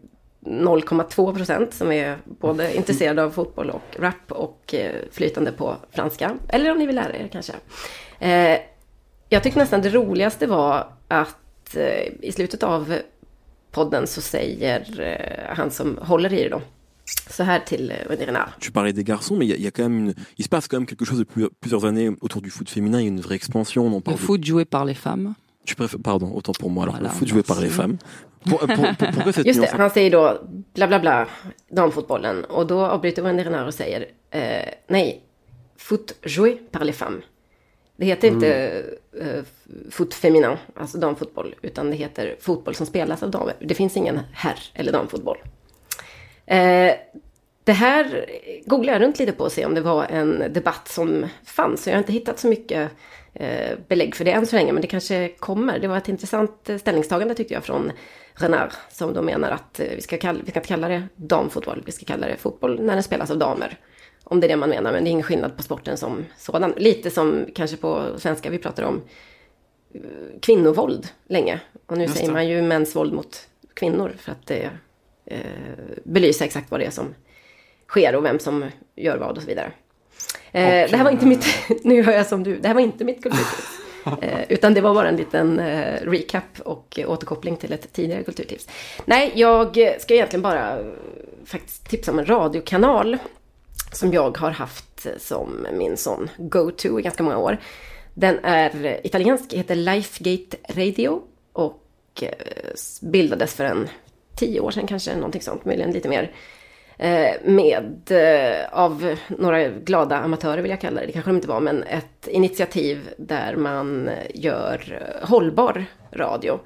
0,2 procent som är både intresserade av fotboll och rap och eh, flytande på franska. Eller om ni vill lära er kanske. Eh, jag tyckte nästan det roligaste var att eh, i slutet av podden så säger han som håller i det då, så här till Wendy Renard. Tu parlais des garçons, mais il y, a- il y a quand même une- il se passe quand même quelque chose depuis plusieurs années autour du foot féminin. Il y a une vraie expansion. On en Le parle de- foot joué par les femmes. Tu préfères, pardon, autant pour moi. Alors, Voilà, le foot joué par les femmes. Pour- pour- pourquoi cette Just det, han säger då bla bla bla, damfotbollen. Och då avbryter Wendy och säger eh, nej, foot joué par les femmes. Det heter inte eh, foot feminin, alltså damfotboll, utan det heter fotboll som spelas av damer. Det finns ingen herr eller damfotboll. Eh, det här googlade jag runt lite på och se om det var en debatt som fanns. Så jag har inte hittat så mycket belägg för det än så länge, men det kanske kommer. Det var ett intressant eh, ställningstagande tyckte jag från Renard, som då menar att eh, vi ska, kalla, vi ska inte kalla det damfotboll, vi ska kalla det fotboll när den spelas av damer. Om det är det man menar, men det är ingen skillnad på sporten som sådan. Lite som kanske på svenska vi pratar om eh, kvinnovåld länge. Och nu säger man ju mäns våld mot kvinnor för att eh, belyser exakt vad det är som sker och vem som gör vad och så vidare. Eh, det här var inte mitt, nu hör jag som du, det här var inte mitt kulturtips. Eh, utan det var bara en liten eh, recap och eh, återkoppling till ett tidigare kulturtips. Nej, jag ska egentligen bara eh, faktiskt tipsa om en radiokanal som jag har haft som min sån go-to i ganska många år. Den är italiensk, heter Lifegate Radio och eh, bildades för en tio år sedan kanske, någonting sånt, möjligen lite mer. Eh, med, eh, av några glada amatörer vill jag kalla det, det kanske de inte var, men ett initiativ där man gör eh, hållbar radio.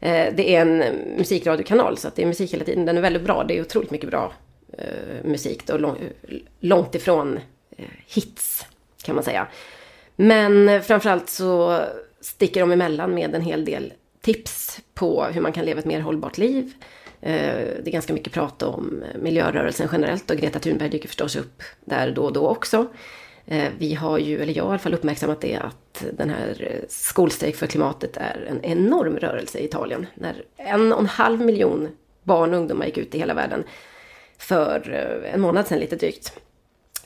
Det är en musikradiokanal så att det är musik hela tiden. Den är väldigt bra. Det är otroligt mycket bra musik då, långt ifrån hits kan man säga. Men framförallt så sticker de emellan med en hel del tips på hur man kan leva ett mer hållbart liv. Eh, det är ganska mycket prat om miljörörelsen generellt och Greta Thunberg dyker förstås upp där då och då också. Eh, vi har ju, eller jag har i alla fall uppmärksammat det, att den här skolstrejk för klimatet är en enorm rörelse i Italien. När en och en halv miljon barn och ungdomar gick ut i hela världen för eh, en månad sedan lite drygt.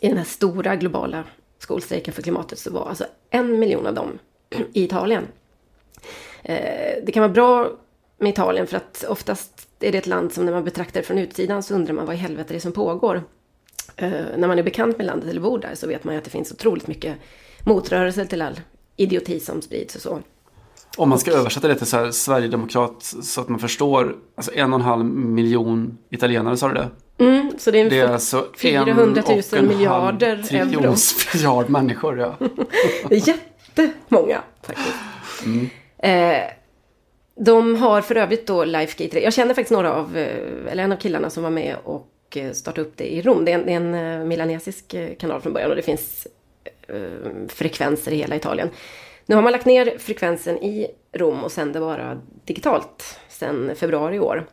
I den här stora globala skolstrejken för klimatet så var alltså en miljon av dem i Italien. Det kan vara bra med Italien för att oftast är det ett land som när man betraktar det från utsidan så undrar man vad i helvete det är som pågår. Eh, När man är bekant med landet eller bor där så vet man ju att det finns otroligt mycket motrörelser till all idioti som sprids och så. Om man ska översätta det till så här Sverigedemokrat så att man förstår, alltså en och en halv miljon italienare sa du det? Mm, så det är, Det är alltså 400 000 en och en halv miljarder euro. miljard människor. Ja. Jättemånga faktiskt. Mm. Eh, de har för övrigt då Lifegate. Jag känner faktiskt några av, eh, eller en av killarna som var med och eh, startade upp det i Rom. Det är en, det är en eh, milanesisk kanal från början och det finns frekvenser i hela Italien. Nu har man lagt ner frekvensen i Rom och sänder bara digitalt sedan februari i år.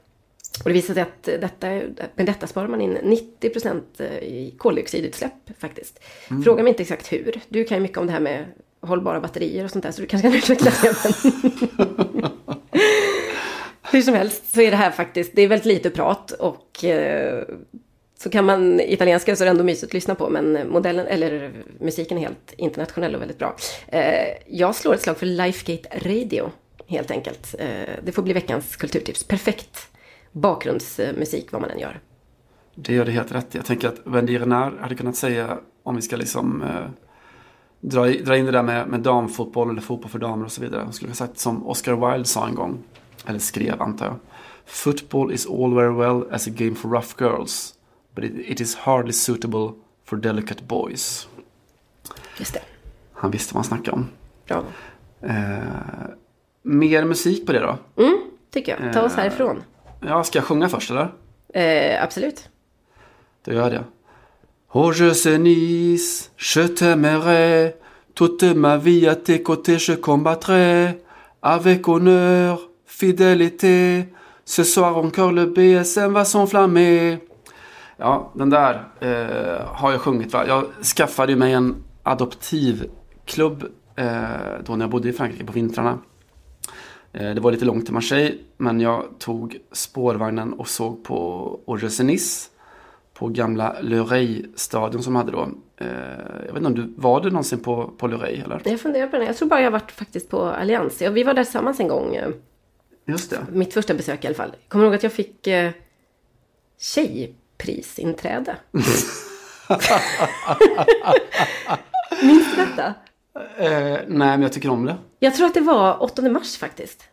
Och det visar sig att detta, med detta sparar man in 90% i koldioxidutsläpp faktiskt. Mm. Fråga mig inte exakt hur. Du kan ju mycket om det här med hållbara batterier och sånt där så du kanske kan utveckla det. hur som helst så är det här faktiskt, det är väldigt lite prat och eh, så kan man italienska så är det ändå mysigt att lyssna på men modellen, eller musiken är helt internationell och väldigt bra. Eh, jag slår ett slag för Lifegate Radio helt enkelt. Eh, det får bli veckans kulturtips. Perfekt bakgrundsmusik vad man än gör. Det gör det helt rätt. Jag tänker att Wendy Renard hade kunnat säga, om vi ska liksom eh, dra, dra in det där med, med damfotboll eller fotboll för damer och så vidare. Hon skulle ha sagt som Oscar Wilde sa en gång, eller skrev antar jag. Football is all very well as a game for rough girls, but it, it is hardly suitable for delicate boys. Just det. Han visste vad han snackade om. Bra. Eh, mer musik på det då? Mm, tycker jag. Ta oss Eh, härifrån. Ja, ska jag sjunga först eller? Eh, absolut. Då gör jag det. Oh je sais Nice, je t'aimerai Toute ma vie à tes côtés je combattrai Avec honneur, fidélité Ce soir encore le BSM va s'enflammer Ja, den där eh, har jag sjungit va. Jag skaffade ju mig en adoptivklubb eh, då när jag bodde i Frankrike på vintrarna. Eh, det var lite långt till Marseille men jag tog spårvagnen och såg på Orgesenis Nice på gamla Lorey-stadion som hade då. Eh, jag vet inte om du, var du någonsin på, på Lorey eller? Jag funderar på det. Jag tror bara jag varit faktiskt på Allians. Ja, vi var där tillsammans en gång. Eh, Just det. Mitt första besök i alla fall. Kommer du ihåg att jag fick eh, tjejprisinträde? Minns du detta? Eh, nej, men jag tycker om det. Jag tror att det var 8 mars faktiskt.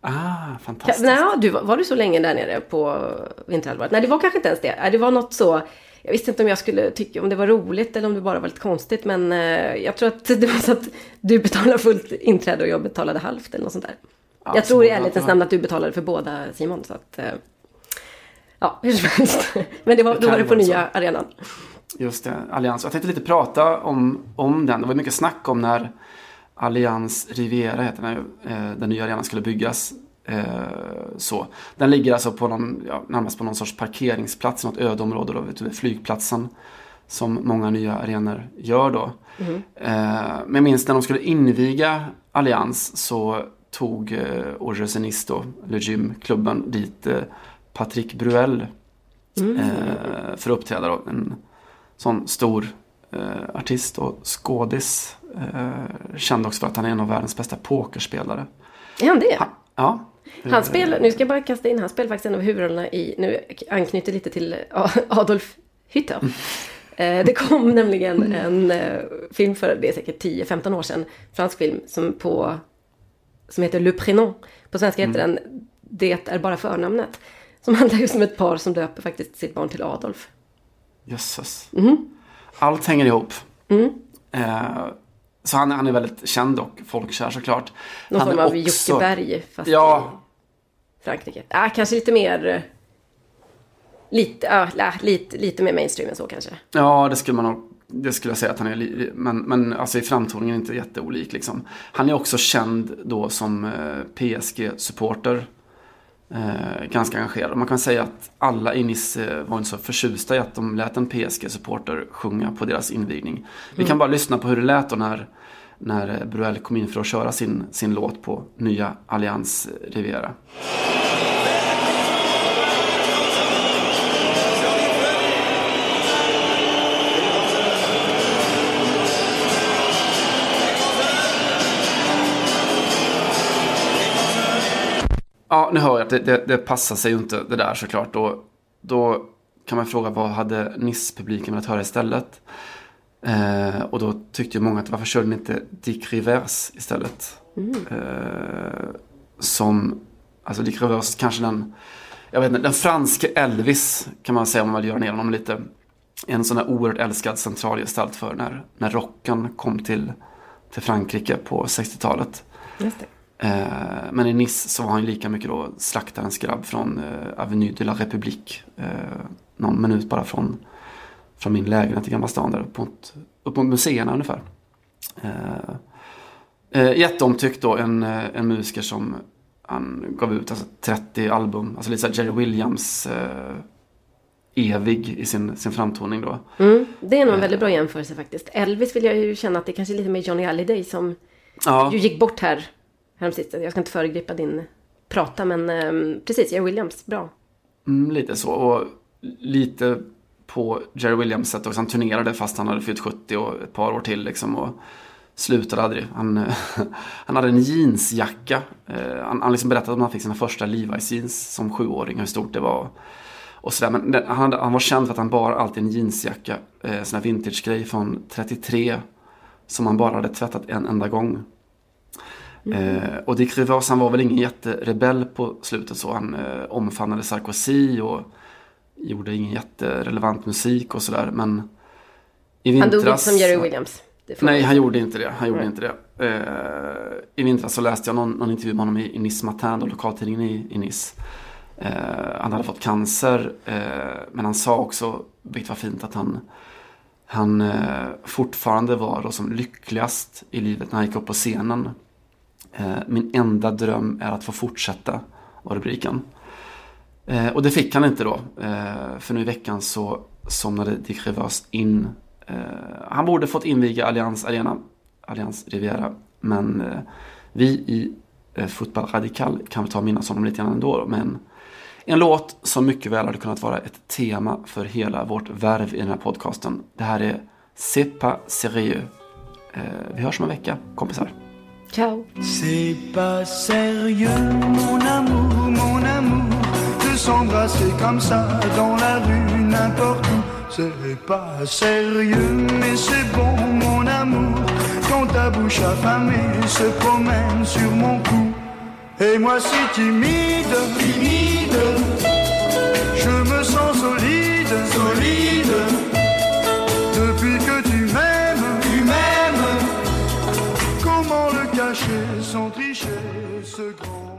Ah, fantastiskt. Nej, du, var du så länge där nere på vinterhalvåret? Nej, det var kanske inte ens det. Det var något så... Jag visste inte om jag skulle tycka om det var roligt eller om det bara var lite konstigt. Men eh, jag tror att det var så att du betalade fullt inträde och jag betalade halvt eller något sånt där. Ja, jag så tror i ärlighetens namn att du betalade för båda Simon. Så att, eh, ja, hur som helst. Men det var, Det då var det på nya arenan. Just det, Allians. Jag tänkte lite prata om, om den. Det var mycket snack om när Allians Riviera heter den, eh, den nya arenan skulle byggas. Eh, så. Den ligger alltså på någon, ja, närmast på någon sorts parkeringsplats, något ödeområde då, vid flygplatsen. Som många nya arenor gör då. Eh, men jag minns när de skulle inviga Allians så tog eh, Auger då, Le Gym, klubben dit eh, Patrick Bruel Mm. eh, för att uppträda då. En sån stor eh, artist och skådis. Eh, känd också för att han är en av världens bästa pokerspelare. Är han det? Ja. Han spelar, nu ska jag bara kasta in, han spelar faktiskt en av huvudrollerna i, nu anknyter lite till A- Adolf Hitler. Eh, Det kom nämligen en eh, film för, det är säkert 10-15 år sedan, fransk film som, på, som heter Le Prénom. På svenska heter den Det är bara förnamnet. Som handlar just om ett par som döper faktiskt sitt barn till Adolf. Jösses. Mhm. Allt hänger ihop. Mm. Eh, så han, han är väldigt känd och folkkär såklart. Någon han form av Jocke Berg fast Ja, i Frankrike. Ah, kanske lite mer... eh, Lite, la- lite, lite mer mainstream än så kanske. Ja, det skulle man nog det skulle jag säga att han är, men, men alltså i framtoningen inte jätteolik liksom. Han är också känd då som eh, PSG-supporter. Eh, ganska engagerad. Man kan säga att alla i Nice eh, var inte så förtjusta i att de lät en PSG-supporter sjunga på deras invigning. Vi kan bara lyssna på hur det lät då när, när eh, Bruel kom in för att köra sin, sin låt på nya Allians Riviera. Ja, nu hör jag att det, det, det passar sig ju inte det där såklart. Då, då kan man fråga vad hade Nice-publiken velat höra istället? Eh, och då tyckte ju många att varför körde ni inte Dick Rivers istället? Mm. Eh, som, alltså Dick Rivers kanske den, jag vet inte, den franske Elvis kan man säga om man vill göra ner honom lite. En sån där oerhört älskad centralgestalt för när, när rocken kom till, till Frankrike på 60-talet. Just det. Eh, men i Nice så var han lika mycket då slaktarens grabb från eh, Avenue de la République. Eh, någon minut bara från, från min lägenhet i Gamla stan där upp mot, upp mot museerna ungefär. Eh, eh, jätteomtyckt då, en, eh, en musiker som han gav ut alltså 30 album, alltså lite Jerry Williams eh, evig i sin, sin framtoning då. Mm, det är nog en väldigt bra jämförelse faktiskt. Elvis vill jag ju känna att det kanske är lite mer Johnny Hallyday som Ja. ju gick bort här häromsistens. Jag ska inte föregripa din prata men ehm, precis, Jerry Williams, bra. Mm, lite så. Och lite på Jerry Williams sätt också. Han turnerade fast han hade fyllt 70 och ett par år till liksom. Och slutade aldrig. Han, han hade en jeansjacka. Eh, han, han liksom berättade om han fick sina första Levi's jeans som sjuåring. Hur stort det var. Och sådär. Men den- han, hade, han var känd för att han bar alltid en jeansjacka. Eh, sån här vintage-grej från 33. Som han bara hade tvättat en enda gång. Eh, och Dick Rivers han var väl ingen jätterebell på slutet så. Han eh, omfamnade Sarkozy och gjorde ingen jätterelevant musik och sådär. Men i Han dog vintras... inte som Jerry Williams. Nej, han gjorde inte det. Han gjorde inte det. Eh, I vintras så läste jag någon, någon intervju med honom i, i Nice Matin, lokaltidningen i, i Nice. Eh, han hade fått cancer, eh, men han sa också, vilket var fint, att han, han eh, fortfarande var då som lyckligast i livet när han gick upp på scenen. Eh, min enda dröm är att få fortsätta, var rubriken. Eh, och det fick han inte då, eh, för nu i veckan så somnade Dick Rivers in. han borde fått inviga Allians Arena, Allians Riviera, men vi i Fotboll Radikal kan väl ta och minnas honom lite grann ändå. Men en låt som mycket väl hade kunnat vara ett tema för hela vårt värv i den här podcasten. Det här är C'est pas vi hörs om en vecka, kompisar. Ciao. C'est pas sérieux, mon amour, mon amour, de s'embrasser comme ça dans la rue, n'importe où. C'est pas sérieux, mais c'est bon, mon amour, quand ta bouche affamée se promène sur mon cou. Et moi si timide, timide, je me sens solide, solide, to go